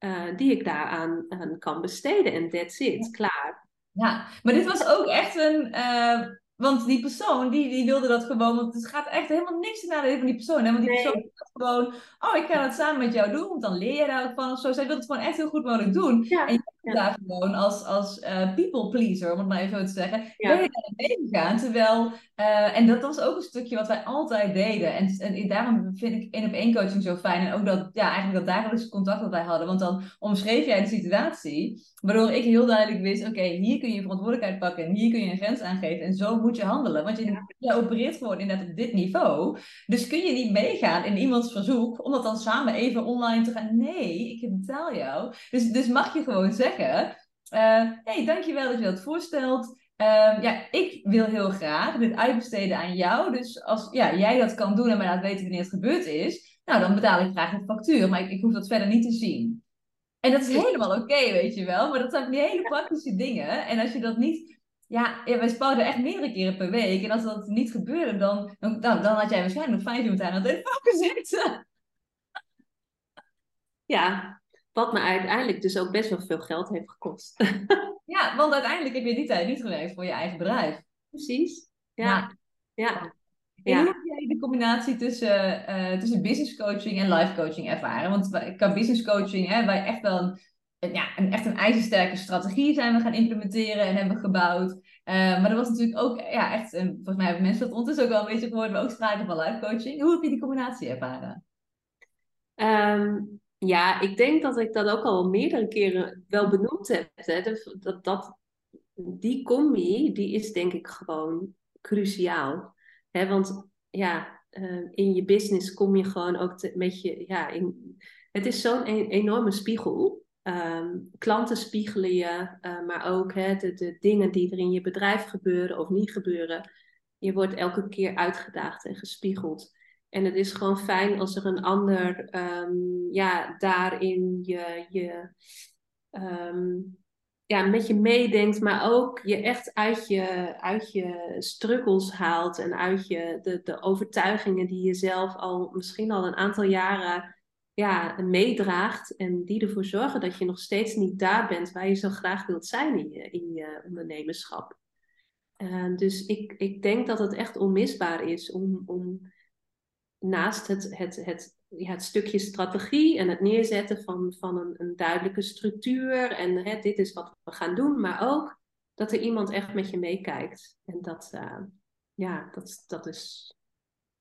uh, die ik daaraan aan kan besteden. En that's it, klaar. Ja, maar dit was ook echt een... Uh, want die persoon, die, die wilde dat gewoon... Want het gaat echt helemaal niks in nadeel van die persoon. Hè? Want die persoon gewoon... Oh, ik ga het samen met jou doen, want dan leer je daar ook van of zo. Zij wil het gewoon echt heel goed mogelijk doen. Ja. En je ja. daar gewoon als, als uh, people pleaser, om het maar even zo te zeggen... Ja. Ben je daarin meegegaan, terwijl... Uh, en dat was ook een stukje wat wij altijd deden. En, en daarom vind ik één op één coaching zo fijn. En ook dat, ja, eigenlijk dat dagelijkse contact dat wij hadden. Want dan omschreef jij de situatie, waardoor ik heel duidelijk wist: oké, okay, hier kun je verantwoordelijkheid pakken en hier kun je een grens aangeven. En zo moet je handelen. Want je, je opereert gewoon inderdaad op dit niveau. Dus kun je niet meegaan in iemands verzoek om dat dan samen even online te gaan. Nee, ik betaal jou. Dus, dus mag je gewoon zeggen. Uh, hey, dankjewel dat je dat voorstelt. Um, ja, ik wil heel graag dit uitbesteden aan jou. Dus als ja, jij dat kan doen en mij laat weten wanneer het gebeurd is, nou dan betaal ik graag een factuur. Maar ik, ik hoef dat verder niet te zien. En dat is helemaal oké, weet je wel. Maar dat zijn die hele praktische dingen. En als je dat niet. Ja, ja wij spouwden echt meerdere keren per week. En als dat niet gebeurde, dan, dan, dan, dan had jij waarschijnlijk nog vijf uur aan het telefoon. (laughs) Ja, wat me uiteindelijk dus ook best wel veel geld heeft gekost. (laughs) Ja, want uiteindelijk heb je die tijd niet gewerkt voor je eigen bedrijf. Precies. Ja. ja. ja. Hoe heb jij de combinatie tussen, uh, tussen business coaching en life coaching ervaren? Want qua business coaching, hè, wij echt wel een, ja, een, echt een ijzersterke strategie zijn we gaan implementeren en hebben gebouwd. Uh, maar er was natuurlijk ook, ja, echt, en volgens mij hebben mensen dat ondertussen ook wel een beetje gehoord, maar ook sprake van life coaching. Hoe heb je die combinatie ervaren? Um, ja, ik denk dat ik dat ook al meerdere keren wel benoemd heb. Hè. Dat, dat, die combi, die is denk ik gewoon cruciaal. Want ja, uh, in je business kom je gewoon ook met je... Ja, in, het is zo'n e enorme spiegel. Um, klanten spiegelen je, uh, maar ook hè, de, dingen die er in je bedrijf gebeuren of niet gebeuren. Je wordt elke keer uitgedaagd en gespiegeld. En het is gewoon fijn als er een ander um, ja, daarin je, je ja, met je meedenkt, maar ook je echt uit je, uit je struggles haalt en uit je, de, de overtuigingen die je zelf al misschien al een aantal jaren ja, meedraagt en die ervoor zorgen dat je nog steeds niet daar bent waar je zo graag wilt zijn in je, in je ondernemerschap. Uh, dus ik, ik denk dat het echt onmisbaar is om, om naast het, het, het, ja, het stukje strategie en het neerzetten van, van een, een duidelijke structuur en hè, dit is wat we gaan doen, maar ook dat er iemand echt met je meekijkt. En dat, uh, ja, dat, dat is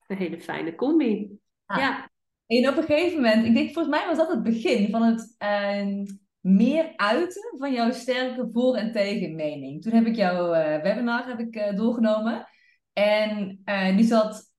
een hele fijne combi. Ah. Ja. En op een gegeven moment, ik denk volgens mij was dat het begin van het uh, meer uiten van jouw sterke voor- en tegenmening. Toen heb ik jouw uh, webinar heb ik, doorgenomen. En die zat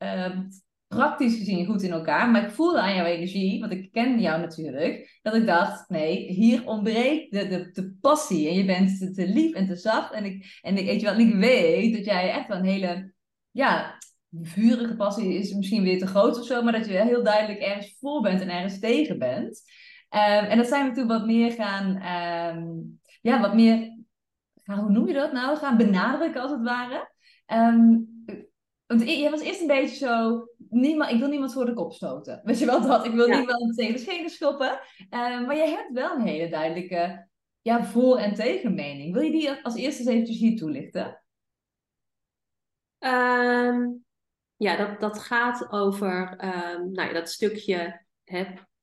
praktisch gezien goed in elkaar. Maar ik voelde aan jouw energie, want ik ken jou natuurlijk, dat ik dacht, nee, hier ontbreekt de, de, de passie. En je bent te, lief en te zacht. En ik, en weet je wat, ik weet dat jij echt wel een hele, ja, vurige passie is misschien weer te groot of zo, maar dat je heel duidelijk ergens voor bent en ergens tegen bent. Um, en dat zijn we toen wat meer gaan, um, ja, wat meer, hoe noem je dat nou? Gaan benadrukken als het ware. Um, want je was eerst een beetje zo, niemand, ik wil niemand voor de kop stoten. Weet je wel dat? Ik wil ja. niemand tegen de schenen schoppen. Uh, maar je hebt wel een hele duidelijke ja, voor- en tegenmening. Wil je die als eerste eens eventjes hier toelichten? Um, ja, dat, dat gaat over um, nou ja, dat stukje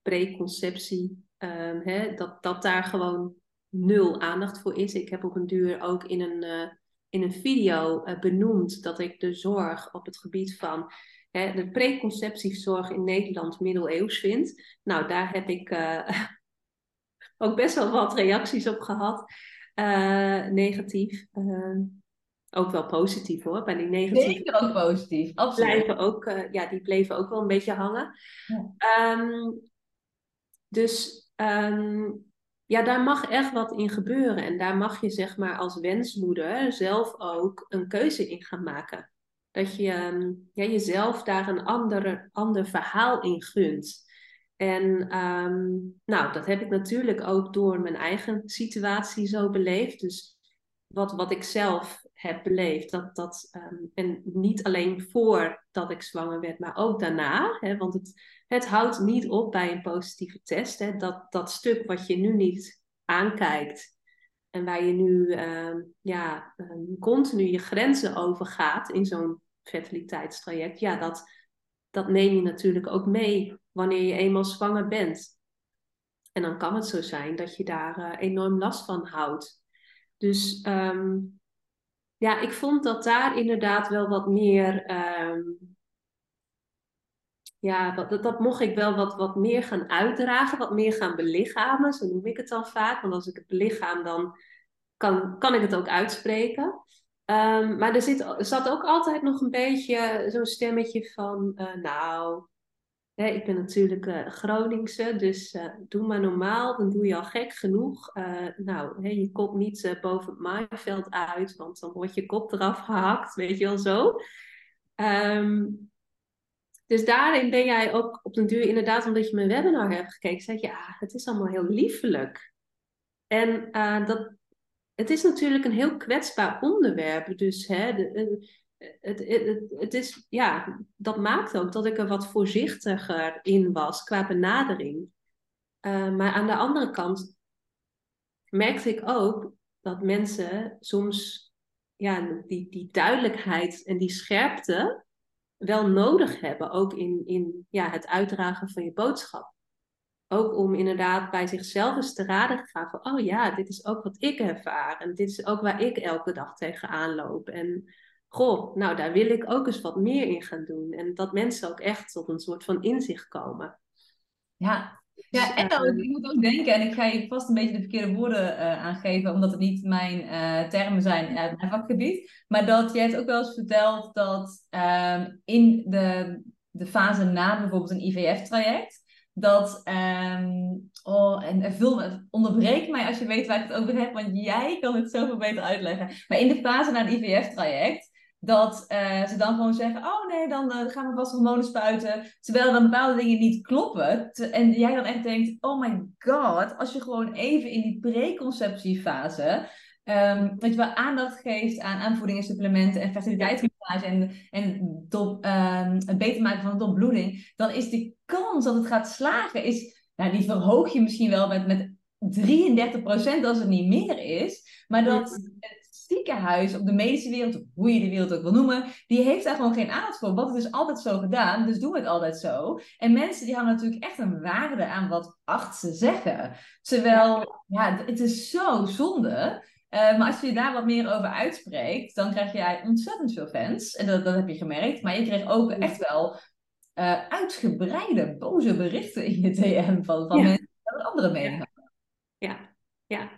preconceptie. Um, dat, dat daar gewoon nul aandacht voor is. Ik heb op een duur ook in een... Uh, in een video uh, benoemd dat ik de zorg op het gebied van hè, de preconceptiezorg in Nederland middeleeuws vind. Nou, daar heb ik uh, (laughs) ook best wel wat reacties op gehad. Uh, negatief. ook wel positief hoor. Bij die negatieve. Zeker ook positief, absoluut. Blijven ook, ja, die bleven ook wel een beetje hangen. Ja. Um, dus um, ja, daar mag echt wat in gebeuren. En daar mag je zeg maar als wensmoeder zelf ook een keuze in gaan maken. Dat je ehm, ja, jezelf daar een ander, ander verhaal in gunt. En ehm, nou, dat heb ik natuurlijk ook door mijn eigen situatie zo beleefd. Dus wat, wat ik zelf heb beleefd, dat, dat, ehm, en niet alleen voordat ik zwanger werd, maar ook daarna. Hè, want het, het houdt niet op bij een positieve test. Hè, dat, dat stuk wat je nu niet aankijkt en waar je nu ehm, ja, continu je grenzen overgaat in zo'n fertiliteitstraject, ja, dat, dat neem je natuurlijk ook mee wanneer je eenmaal zwanger bent. En dan kan het zo zijn dat je daar uh, enorm last van houdt. Dus ehm, ja, ik vond dat daar inderdaad wel wat meer. Ehm, ja, dat, dat mocht ik wel wat, wat meer gaan uitdragen, wat meer gaan belichamen. Zo noem ik het dan vaak. Want als ik het belichaam, dan kan, kan ik het ook uitspreken. Um, maar er, zit, zat ook altijd nog een beetje zo'n stemmetje van, uh, nou, hè, ik ben natuurlijk uh, Groningse, dus uh, doe maar normaal, dan doe je al gek genoeg. nou, hè, je komt niet boven het maaiveld uit, want dan wordt je kop eraf gehakt, weet je wel zo. Um, dus daarin ben jij ook op den duur, inderdaad, omdat je mijn webinar hebt gekeken, zei je, ja, het is allemaal heel liefelijk. En dat, het is natuurlijk een heel kwetsbaar onderwerp. Dus hè, de, het, het, het, is, ja, dat maakt ook dat ik er wat voorzichtiger in was qua benadering. Uh, maar aan de andere kant merkte ik ook dat mensen soms ja, die, die duidelijkheid en die scherpte wel nodig hebben, ook in, in ja, het uitdragen van je boodschap ook om inderdaad bij zichzelf eens te raden te gaan van, oh ja, dit is ook wat ik ervaar. En dit is ook waar ik elke dag tegenaan loop. En goh, nou daar wil ik ook eens wat meer in gaan doen. En dat mensen ook echt tot een soort van inzicht komen. Ja, ja, en ook, ik moet ook denken, en ik ga je vast een beetje de verkeerde woorden uh, aangeven, omdat het niet mijn uh, termen zijn uit mijn vakgebied. Maar dat jij het ook wel eens verteld dat uh, in de, de fase na bijvoorbeeld een IVF-traject, dat, um, oh, en me, onderbreek mij als je weet waar ik het over heb, want jij kan het zoveel beter uitleggen. Maar in de fase na het IVF-traject, dat uh, ze dan gewoon zeggen, oh nee, dan uh, gaan we vast hormonen spuiten, terwijl dan bepaalde dingen niet kloppen. en jij dan echt denkt, oh my god, als je gewoon even in die preconceptiefase Um, dat je wel aandacht geeft aan aanvoeding en supplementen en fertiliteitsmassage en, en top, um, het beter maken van de dopbloeding, dan is de kans dat het gaat slagen, is, nou, die verhoog je misschien wel met, met 33% als het niet meer is, maar dat ziekenhuis op de medische wereld, hoe je de wereld ook wil noemen, die heeft daar gewoon geen aandacht voor. Want het is altijd zo gedaan, dus doen we het altijd zo. En mensen die hebben natuurlijk echt een waarde aan wat artsen zeggen. Terwijl, ja, het is zo zonde. Eh, maar als je daar wat meer over uitspreekt, dan krijg jij ontzettend veel fans. En dat, dat heb je gemerkt. Maar je kreeg ook echt wel uh, uitgebreide boze berichten in je DM van, van mensen die een andere mening. Ja, ja.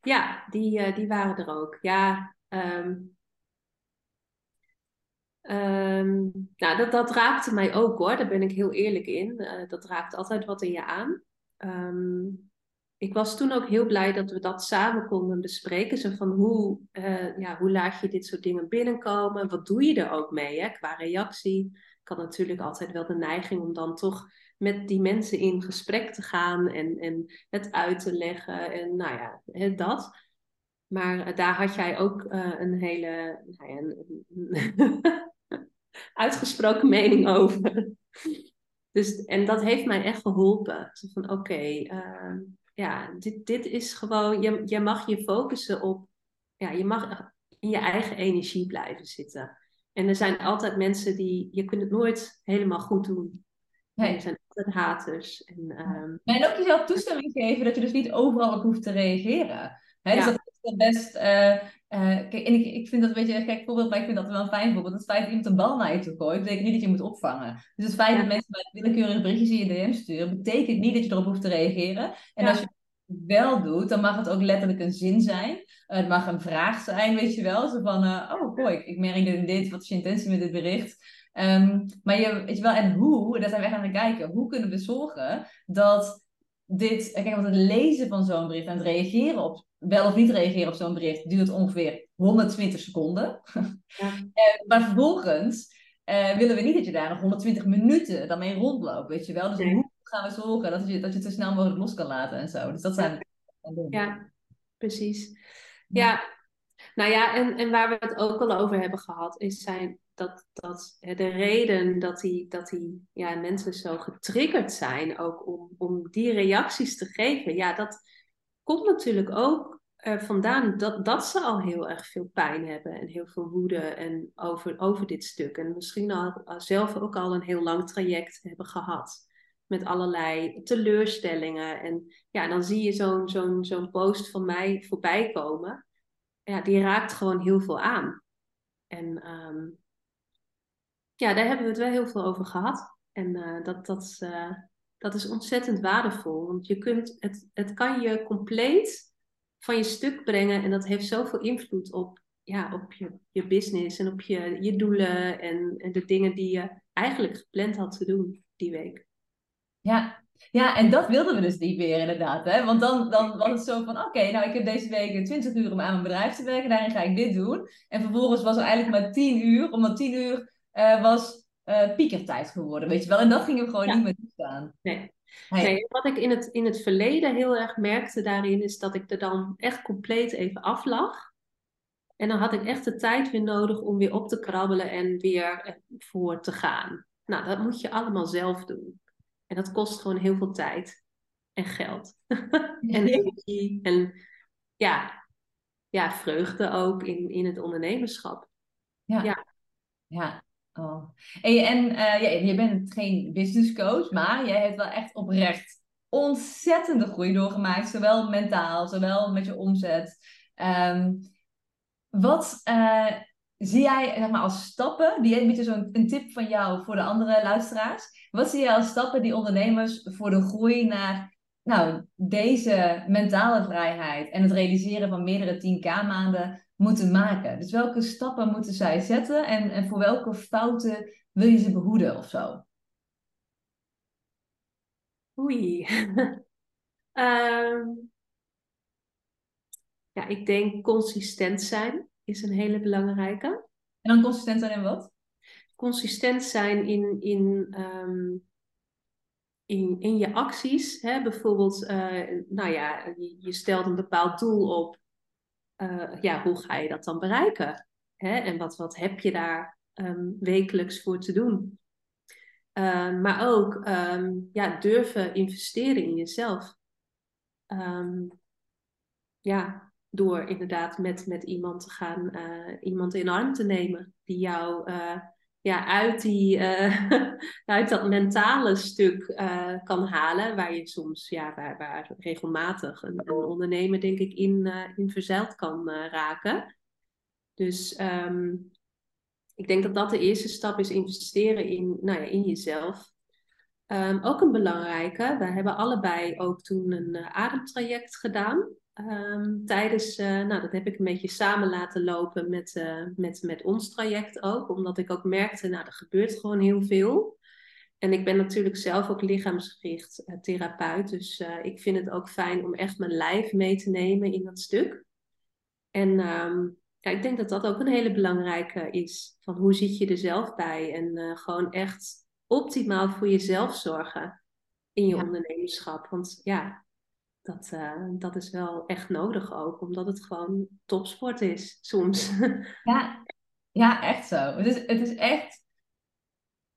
Ja die, uh, die waren er ook. Ja, um, um, nou, dat, dat raakte mij ook hoor, daar ben ik heel eerlijk in. dat raakt altijd wat in je aan. Um, ik was toen ook heel blij dat we dat samen konden bespreken. Zo van hoe, uh, ja, hoe laat je dit soort dingen binnenkomen? Wat doe je er ook mee hè, qua reactie? Ik had natuurlijk altijd wel de neiging om dan toch met die mensen in gesprek te gaan en, en het uit te leggen. En nou ja, dat. Maar uh, daar had jij ook uh, een hele nou ja, een, (laughs) uitgesproken mening over. Dus, en dat heeft mij echt geholpen. Zo van oké, okay, ja, dit, dit is gewoon, je, je mag je focussen op, ja, je mag in je eigen energie blijven zitten. En er zijn altijd mensen die, je kunt het nooit helemaal goed doen. Nee. Er zijn altijd haters. En, um... en ook jezelf toestemming geven dat je dus niet overal op hoeft te reageren. Hè, dus dat is best. Uh, uh, kijk, en ik, ik vind dat een beetje een gek voorbeeld, maar ik vind dat wel een fijn voorbeeld. Het feit dat iemand een bal naar je toe gooit, betekent niet dat je moet opvangen. Dus het feit dat mensen bij willekeurige berichtjes in je DM sturen, betekent niet dat je erop hoeft te reageren. En als je wel doet, dan mag het ook letterlijk een zin zijn. Uh, het mag een vraag zijn, weet je wel. Zo van, uh, oh boy, ik, ik merk dit en dit, wat is je intentie met dit bericht? Um, maar je, weet je wel, en hoe, daar zijn we echt aan het kijken. Hoe kunnen we zorgen dat dit, kijk, want het lezen van zo'n bericht en het reageren op, wel of niet reageren op zo'n bericht, duurt ongeveer 120 seconden. Ja. uh, (laughs) maar vervolgens willen we niet dat je daar nog 120 minuten dan mee rondloopt, weet je wel. Dus hoe gaan we zorgen dat je, dat je het zo snel mogelijk los kan laten en zo. Dus dat zijn. Ja, precies. Ja, nou ja, en, en waar we het ook al over hebben gehad, is zijn dat, dat de reden dat die, dat die ja, mensen zo getriggerd zijn, ook om, om die reacties te geven, ja, dat komt natuurlijk ook er vandaan dat, dat ze al heel erg veel pijn hebben en heel veel woede en over, over dit stuk. En misschien al, zelf ook al een heel lang traject hebben gehad. Met allerlei teleurstellingen. En ja, dan zie je zo'n zo'n zo'n post van mij voorbij komen. Ja, die raakt gewoon heel veel aan. En ehm, ja, daar hebben we het wel heel veel over gehad. En uh, dat, dat, uh, dat is ontzettend waardevol. Want je kunt, het, het kan je compleet van je stuk brengen. En dat heeft zoveel invloed op, ja, op je, je business en op je, je doelen en, en de dingen die je eigenlijk gepland had te doen die week. Ja, ja, en dat wilden we dus niet meer inderdaad. Hè? Want dan, dan was het zo van, oké, nou ik heb deze week 20 uur om aan mijn bedrijf te werken, daarin ga ik dit doen. En vervolgens was er eigenlijk maar 10 uur, omdat 10 uur uh, was uh, piekertijd geworden, weet je wel. En dat gingen we gewoon niet meer toestaan. Nee. Nee, wat ik in het, in het verleden heel erg merkte daarin, is dat ik er dan echt compleet even af lag. En dan had ik echt de tijd weer nodig om weer op te krabbelen en weer voor te gaan. Nou, dat moet je allemaal zelf doen. En dat kost gewoon heel veel tijd en geld. (laughs) en energie en ja, ja, vreugde ook in, in het ondernemerschap. Ja. ja. ja. Oh. En, ja, je bent geen business coach, maar jij hebt wel echt oprecht ontzettende groei doorgemaakt. Zowel mentaal, zowel met je omzet. Um, wat uh, zie jij zeg maar, als stappen, die een zo'n een tip van jou voor de andere luisteraars. Wat zie jij als stappen die ondernemers voor de groei naar nou, deze mentale vrijheid en het realiseren van meerdere 10k maanden moeten maken. Dus welke stappen moeten zij zetten en, en voor welke fouten wil je ze behoeden of zo? Oei. (laughs) Ehm, ja, ik denk consistent zijn is een hele belangrijke. En dan consistent zijn in wat? Consistent zijn in, in, ehm, in, in je acties. Hè? Bijvoorbeeld, uh, nou ja, je, stelt een bepaald doel op uh, ja, hoe ga je dat dan bereiken? Hè? En wat, wat heb je daar um, wekelijks voor te doen? Uh, maar ook um, ja, durven investeren in jezelf. Ja, door inderdaad met, met iemand te gaan, uh, iemand in arm te nemen die jou ja, uit, die, uh, (laughs) uit dat mentale stuk uh, kan halen, waar je soms, ja, waar, waar regelmatig een, een ondernemer, denk ik, in, uh, in verzeild kan raken. Dus um, ik denk dat dat de eerste stap is, investeren in, nou ja, in jezelf. Um, ook een belangrijke, we hebben allebei ook toen een ademtraject gedaan. Um, tijdens, uh, nou dat heb ik een beetje samen laten lopen met, uh, met, met ons traject ook. Omdat ik ook merkte, nou er gebeurt gewoon heel veel. En ik ben natuurlijk zelf ook lichaamsgericht uh, therapeut. Dus ik vind het ook fijn om echt mijn lijf mee te nemen in dat stuk. En um, ja, ik denk dat dat ook een hele belangrijke is. Van hoe zit je er zelf bij? En gewoon echt optimaal voor jezelf zorgen in je ja. ondernemerschap. Want ja, dat, uh, dat is wel echt nodig ook, omdat het gewoon topsport is soms. Ja, (laughs) ja echt zo. Het is, het is echt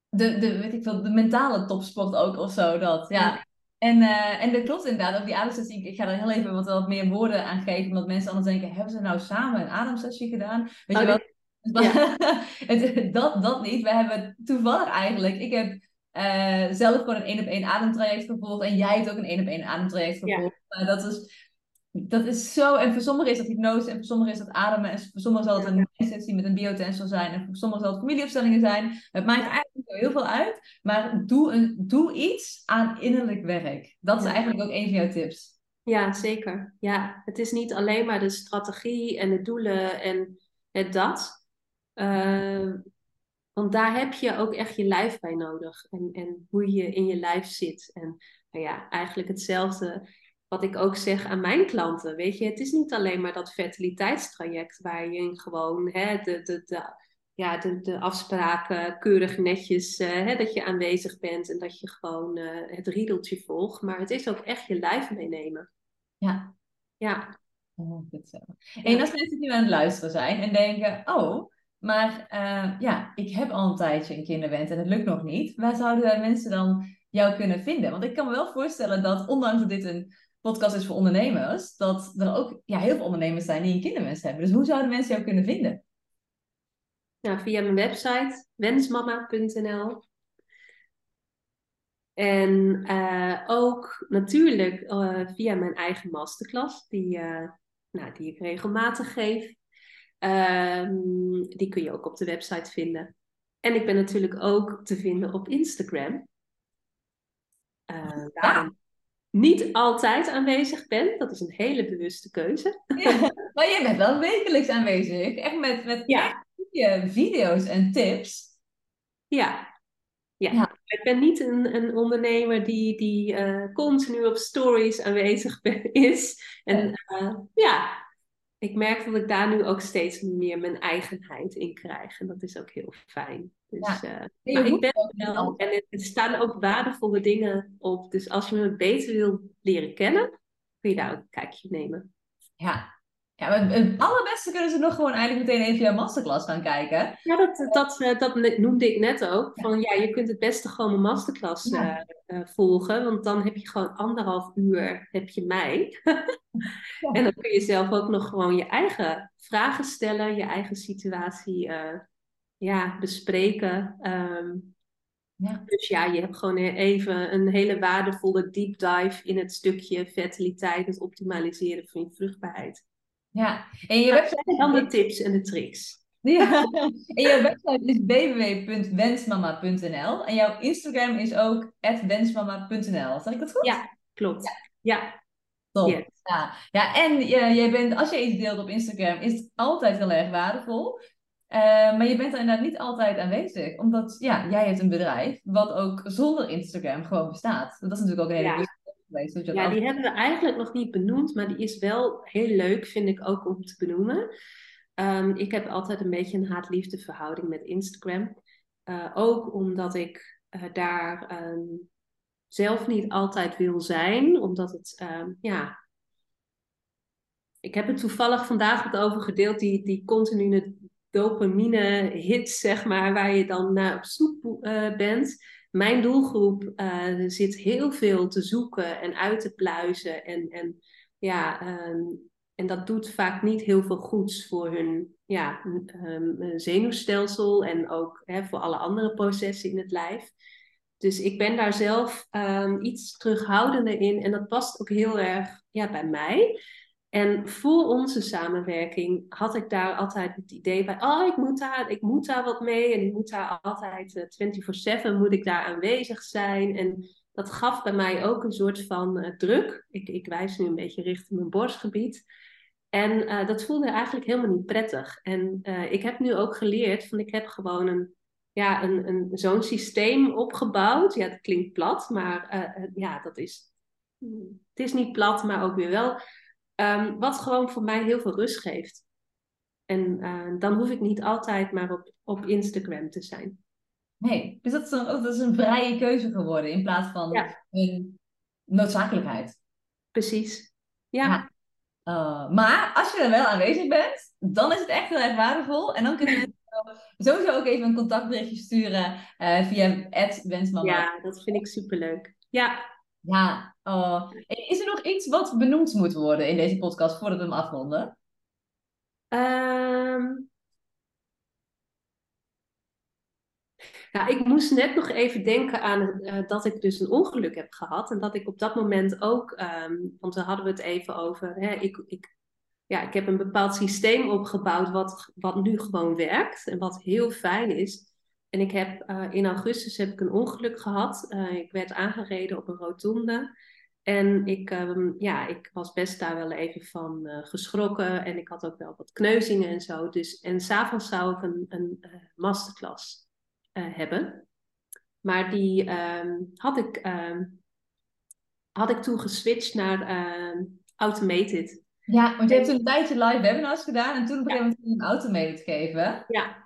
de, de, weet ik veel, de mentale topsport ook of zo. Dat, ja. En, uh, en dat klopt inderdaad, ook die ademsessie. Ik ga er heel even wat, wat meer woorden aan geven, omdat mensen anders denken, hebben ze nou samen een ademsessie gedaan? Weet je oh, wel? (laughs) Ja. (laughs) dat, dat niet. We hebben toevallig eigenlijk, ik heb uh, zelf gewoon een één op één ademtraject gevolgd. En jij hebt ook een één op één ademtraject gevolgd. Ja. Uh, dat, is, dat is zo. En voor sommigen is dat hypnose. En voor sommigen is dat ademen. En voor sommigen zal het een sessie met een biotensor zijn. En voor sommigen zal het familieopstellingen zijn. Het maakt eigenlijk heel veel uit. Maar doe, een, doe iets aan innerlijk werk. Dat is eigenlijk ook een van jouw tips. Ja, zeker. Ja, het is niet alleen maar de strategie en de doelen en het dat. Uh, want daar heb je ook echt je lijf bij nodig. En, en hoe je in je lijf zit. En nou ja, eigenlijk hetzelfde wat ik ook zeg aan mijn klanten. Weet je, het is niet alleen maar dat fertiliteitstraject waar je gewoon hè, de, de, de, ja, de, de afspraken keurig netjes, uh, hè, dat je aanwezig bent en dat je gewoon uh, het riedeltje volgt. Maar het is ook echt je lijf meenemen. Ja. Ja. Oh, goed zo. En als mensen nu aan het luisteren zijn en denken, oh, maar uh, ja, ik heb al een tijdje een kinderwens en het lukt nog niet. Waar zouden mensen dan jou kunnen vinden? Want ik kan me wel voorstellen dat, ondanks dat dit een podcast is voor ondernemers, dat er ook ja, heel veel ondernemers zijn die een kinderwens hebben. Dus hoe zouden mensen jou kunnen vinden? Nou, via mijn website wensmama.nl. En uh, ook natuurlijk uh, via mijn eigen masterclass, die, nou, die ik regelmatig geef. Um, die kun je ook op de website vinden. En ik ben natuurlijk ook te vinden op Instagram. waarom niet altijd aanwezig ben. Dat is een hele bewuste keuze. Ja, maar je bent wel wekelijks aanwezig. Echt met, met ja. video's en tips. Ja. ja. ja. Ik ben niet een, een ondernemer die, die uh, continu op stories aanwezig is. En uh, ja, ik merk dat ik daar nu ook steeds meer mijn eigenheid in krijg. En dat is ook heel fijn. Dus, ja. uh, maar ik ben wel, en er staan ook waardevolle dingen op. Dus als je me beter wil leren kennen, kun je daar ook een kijkje nemen. Ja, ja, het allerbeste kunnen ze nog gewoon eigenlijk meteen even jouw masterclass gaan kijken. Ja, dat, dat, eh, dat noemde ik net ook. Van ja, je kunt het beste gewoon mijn masterclass uh, uh, volgen. Want dan heb je gewoon anderhalf uur, heb je mij. (laughs) en dan kun je zelf ook nog gewoon je eigen vragen stellen. Je eigen situatie ja, bespreken. Um, ja. Dus ja, je hebt gewoon even een hele waardevolle deep dive in het stukje fertiliteit, het optimaliseren van je vruchtbaarheid. Ja, en je website... En dan de tips en de tricks. Ja, (laughs) en jouw website is www.wensmama.nl en jouw Instagram is ook wensmama.nl. Zeg ik dat goed? Ja, klopt. Ja. ja. Top. Ja. ja, en jij bent, als je iets deelt op Instagram, is het altijd heel erg waardevol. Uh, maar je bent er inderdaad niet altijd aanwezig, omdat ja, jij hebt een bedrijf wat ook zonder Instagram gewoon bestaat. Dat is natuurlijk ook een hele ja ja, die hebben we eigenlijk nog niet benoemd, maar die is wel heel leuk, vind ik ook om te benoemen. Um, ik heb altijd een beetje een haat-liefde verhouding met Instagram. Uh, ook omdat ik uh, daar um, zelf niet altijd wil zijn, omdat het, um, ja. Ik heb het toevallig vandaag wat over gedeeld, die, die continue dopamine-hits, zeg maar, waar je dan naar op zoek uh, bent mijn doelgroep uh, zit heel veel te zoeken en uit te pluizen. En, en, ja, um, en dat doet vaak niet heel veel goeds voor hun ja, um, zenuwstelsel en ook hè, voor alle andere processen in het lijf. Dus ik ben daar zelf um, iets terughoudender in en dat past ook heel erg ja, bij mij. En voor onze samenwerking had ik daar altijd het idee bij, oh, ik moet daar, ik moet daar wat mee en ik moet daar altijd uh, 24/7 moet ik daar aanwezig zijn. En dat gaf bij mij ook een soort van uh, druk. Ik, ik wijs nu een beetje richting mijn borstgebied. En uh, dat voelde eigenlijk helemaal niet prettig. En ik heb nu ook geleerd van ik heb gewoon een, ja, een, een, zo'n systeem opgebouwd. Ja, dat klinkt plat, maar ja, dat is, het is niet plat, maar ook weer wel Um, wat gewoon voor mij heel veel rust geeft. En uh, dan hoef ik niet altijd maar op, op Instagram te zijn. Nee, dus dat is, een, dat is een vrije keuze geworden in plaats van ja. een noodzakelijkheid. Precies. Ja. ja. Uh, maar als je er wel aanwezig bent, dan is het echt heel erg waardevol. En dan kunnen we (laughs) sowieso ook even een contactberichtje sturen uh, via wensmama. Ja, dat vind ik superleuk. Ja, ja, oh. is er nog iets wat benoemd moet worden in deze podcast voordat we hem afronden? Nou, ik moest net nog even denken aan uh, dat ik dus een ongeluk heb gehad. En dat ik op dat moment ook, um, want daar hadden we het even over. Hè, ik, ik, ja, ik heb een bepaald systeem opgebouwd wat, wat nu gewoon werkt en wat heel fijn is. En ik heb uh, in augustus heb ik een ongeluk gehad. Uh, ik werd aangereden op een rotonde. En ik, um, ja, ik was best daar wel even van uh, geschrokken. En ik had ook wel wat kneuzingen en zo. Dus, en s'avonds zou ik een, een masterclass hebben. Maar die um, had, ik, um, had ik toen geswitcht naar automated. Ja, want je hebt toen een tijdje live webinars gedaan. En toen op een gegeven moment een automated geven. Ja,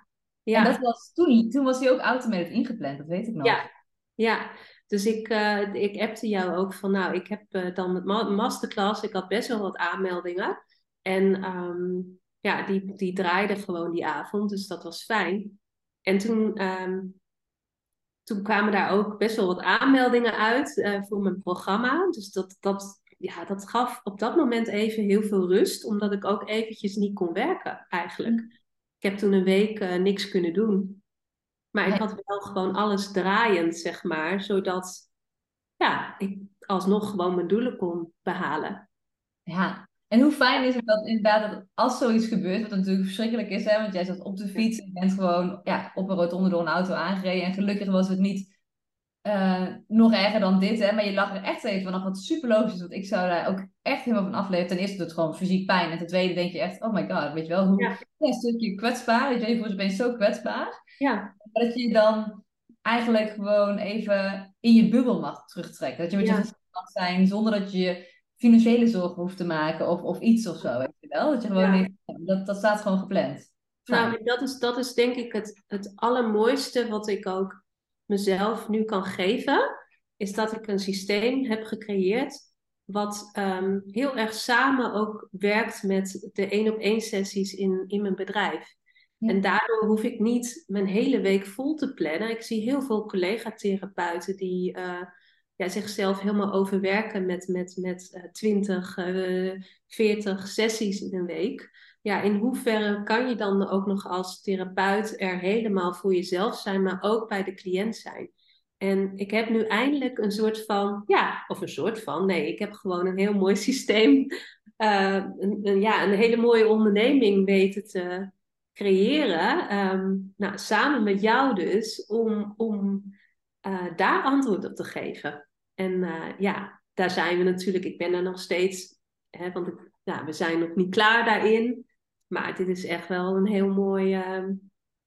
Ja. En dat was toen, toen was hij ook automated ingepland, dat weet ik nog. Ja, ja. dus ik, uh, ik appte jou ook van, nou, ik heb uh, dan het masterclass, ik had best wel wat aanmeldingen. En um, ja, die, die draaide gewoon die avond, dus dat was fijn. En toen, um, toen kwamen daar ook best wel wat aanmeldingen uit uh, voor mijn programma. Dus dat, dat, ja, dat gaf op dat moment even heel veel rust, omdat ik ook eventjes niet kon werken eigenlijk. Ik heb toen een week uh, niks kunnen doen. Maar ik had wel gewoon alles draaiend, zeg maar, zodat ja, ik alsnog gewoon mijn doelen kon behalen. Ja, en hoe fijn is het dat inderdaad dat als zoiets gebeurt, wat natuurlijk verschrikkelijk is, hè, want jij zat op de fiets en bent gewoon ja, op een rotonde door een auto aangereden en gelukkig was het niet uh, nog erger dan dit, hè, maar je lag er echt even vanaf wat super logisch is, want ik zou daar ook echt helemaal van afleven. Ten eerste doet het gewoon fysiek pijn en ten tweede denk je echt, oh my god, weet je wel, hoe ja. een stukje kwetsbaar, weet je, je voelt je zo kwetsbaar, ja. dat je dan eigenlijk gewoon even in je bubbel mag terugtrekken. Dat je met ja. je mag zijn zonder dat je financiële zorgen hoeft te maken of, of iets of zo. Weet je wel? Dat, je gewoon ja. dat, dat staat gewoon gepland. Nou, dat is, dat is denk ik het, het allermooiste wat ik ook mezelf nu kan geven. Is dat ik een systeem heb gecreëerd wat um, heel erg samen ook werkt met de één op één sessies in, in mijn bedrijf. Ja. En daardoor hoef ik niet mijn hele week vol te plannen. Ik zie heel veel collega-therapeuten die uh, ja, zichzelf helemaal overwerken met, met, met uh, 20, uh, 40 sessies in een week. Ja, in hoeverre kan je dan ook nog als therapeut er helemaal voor jezelf zijn, maar ook bij de cliënt zijn? En ik heb nu eindelijk een soort van, ja, of een soort van, nee, ik heb gewoon een heel mooi (laughs) systeem, uh, een, ja, een hele mooie onderneming weten te creëren. Um, nou, samen met jou dus, om, om uh, daar antwoord op te geven. En uh, ja, daar zijn we natuurlijk. Ik ben er nog steeds, hè, want ik, we zijn nog niet klaar daarin. Maar dit is echt wel een heel mooi. Uh,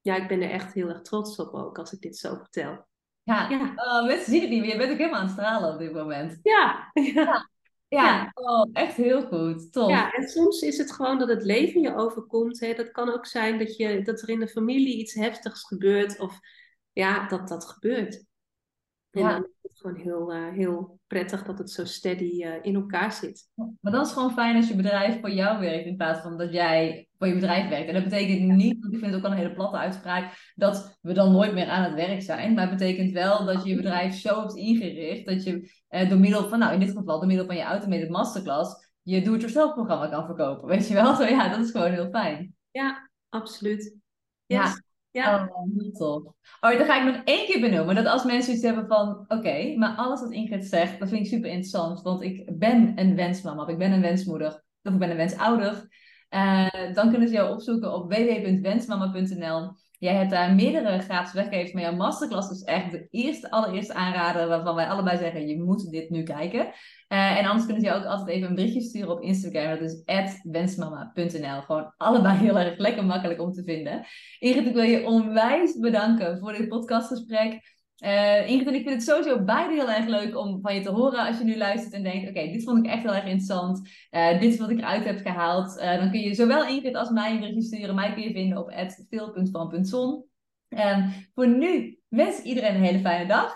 ja, ik ben er echt heel erg trots op ook als ik dit zo vertel. Ja, ja. Oh, mensen zien het niet meer. Je bent ook helemaal aan het stralen op dit moment. Ja, ja. ja. ja. Oh, echt heel goed. Tof. Ja, en soms is het gewoon dat het leven je overkomt. Hè. Dat kan ook zijn dat, je, dat er in de familie iets heftigs gebeurt. Of ja, dat dat gebeurt. En ja. dan is het gewoon heel, uh, heel prettig dat het zo steady uh, in elkaar zit. Maar dat is gewoon fijn als je bedrijf voor jou werkt in plaats van dat jij voor je bedrijf werkt. En dat betekent niet, ik vind het ook al een hele platte uitspraak, dat we dan nooit meer aan het werk zijn. Maar het betekent wel dat je je bedrijf zo hebt ingericht dat je uh, door middel van, nou in dit geval door middel van je automated masterclass, je do-it-yourself programma kan verkopen. Weet je wel? Zo (laughs) ja, dat is gewoon heel fijn. Ja, absoluut. Yes. Ja. Ja. Oh, heel tof. Oh, dan ga ik nog één keer benoemen. Dat als mensen iets hebben van... Oké, maar alles wat Ingrid zegt, dat vind ik super interessant. Want ik ben een wensmama. Of ik ben een wensmoeder. Of ik ben een wensouder. Uh, dan kunnen ze jou opzoeken op www.wensmama.nl. Jij hebt daar meerdere gratis weggevers. Maar jouw masterclass is echt de eerste, allereerste aanrader... waarvan wij allebei zeggen, je moet dit nu kijken. Uh, en anders kunnen ze je ook altijd even een berichtje sturen op Instagram. Dat is wensmama.nl. Gewoon allebei heel erg lekker makkelijk om te vinden. Ingrid, ik wil je onwijs bedanken voor dit podcastgesprek. Uh, Ingrid en ik vind het sowieso beide heel erg leuk om van je te horen als je nu luistert en denkt, oké, dit vond ik echt heel erg interessant. Uh, dit is wat ik eruit heb gehaald. Uh, dan kun je zowel Ingrid als mij een sturen. Mij kun je vinden op veel.van.zon. Um, voor nu wens iedereen een hele fijne dag.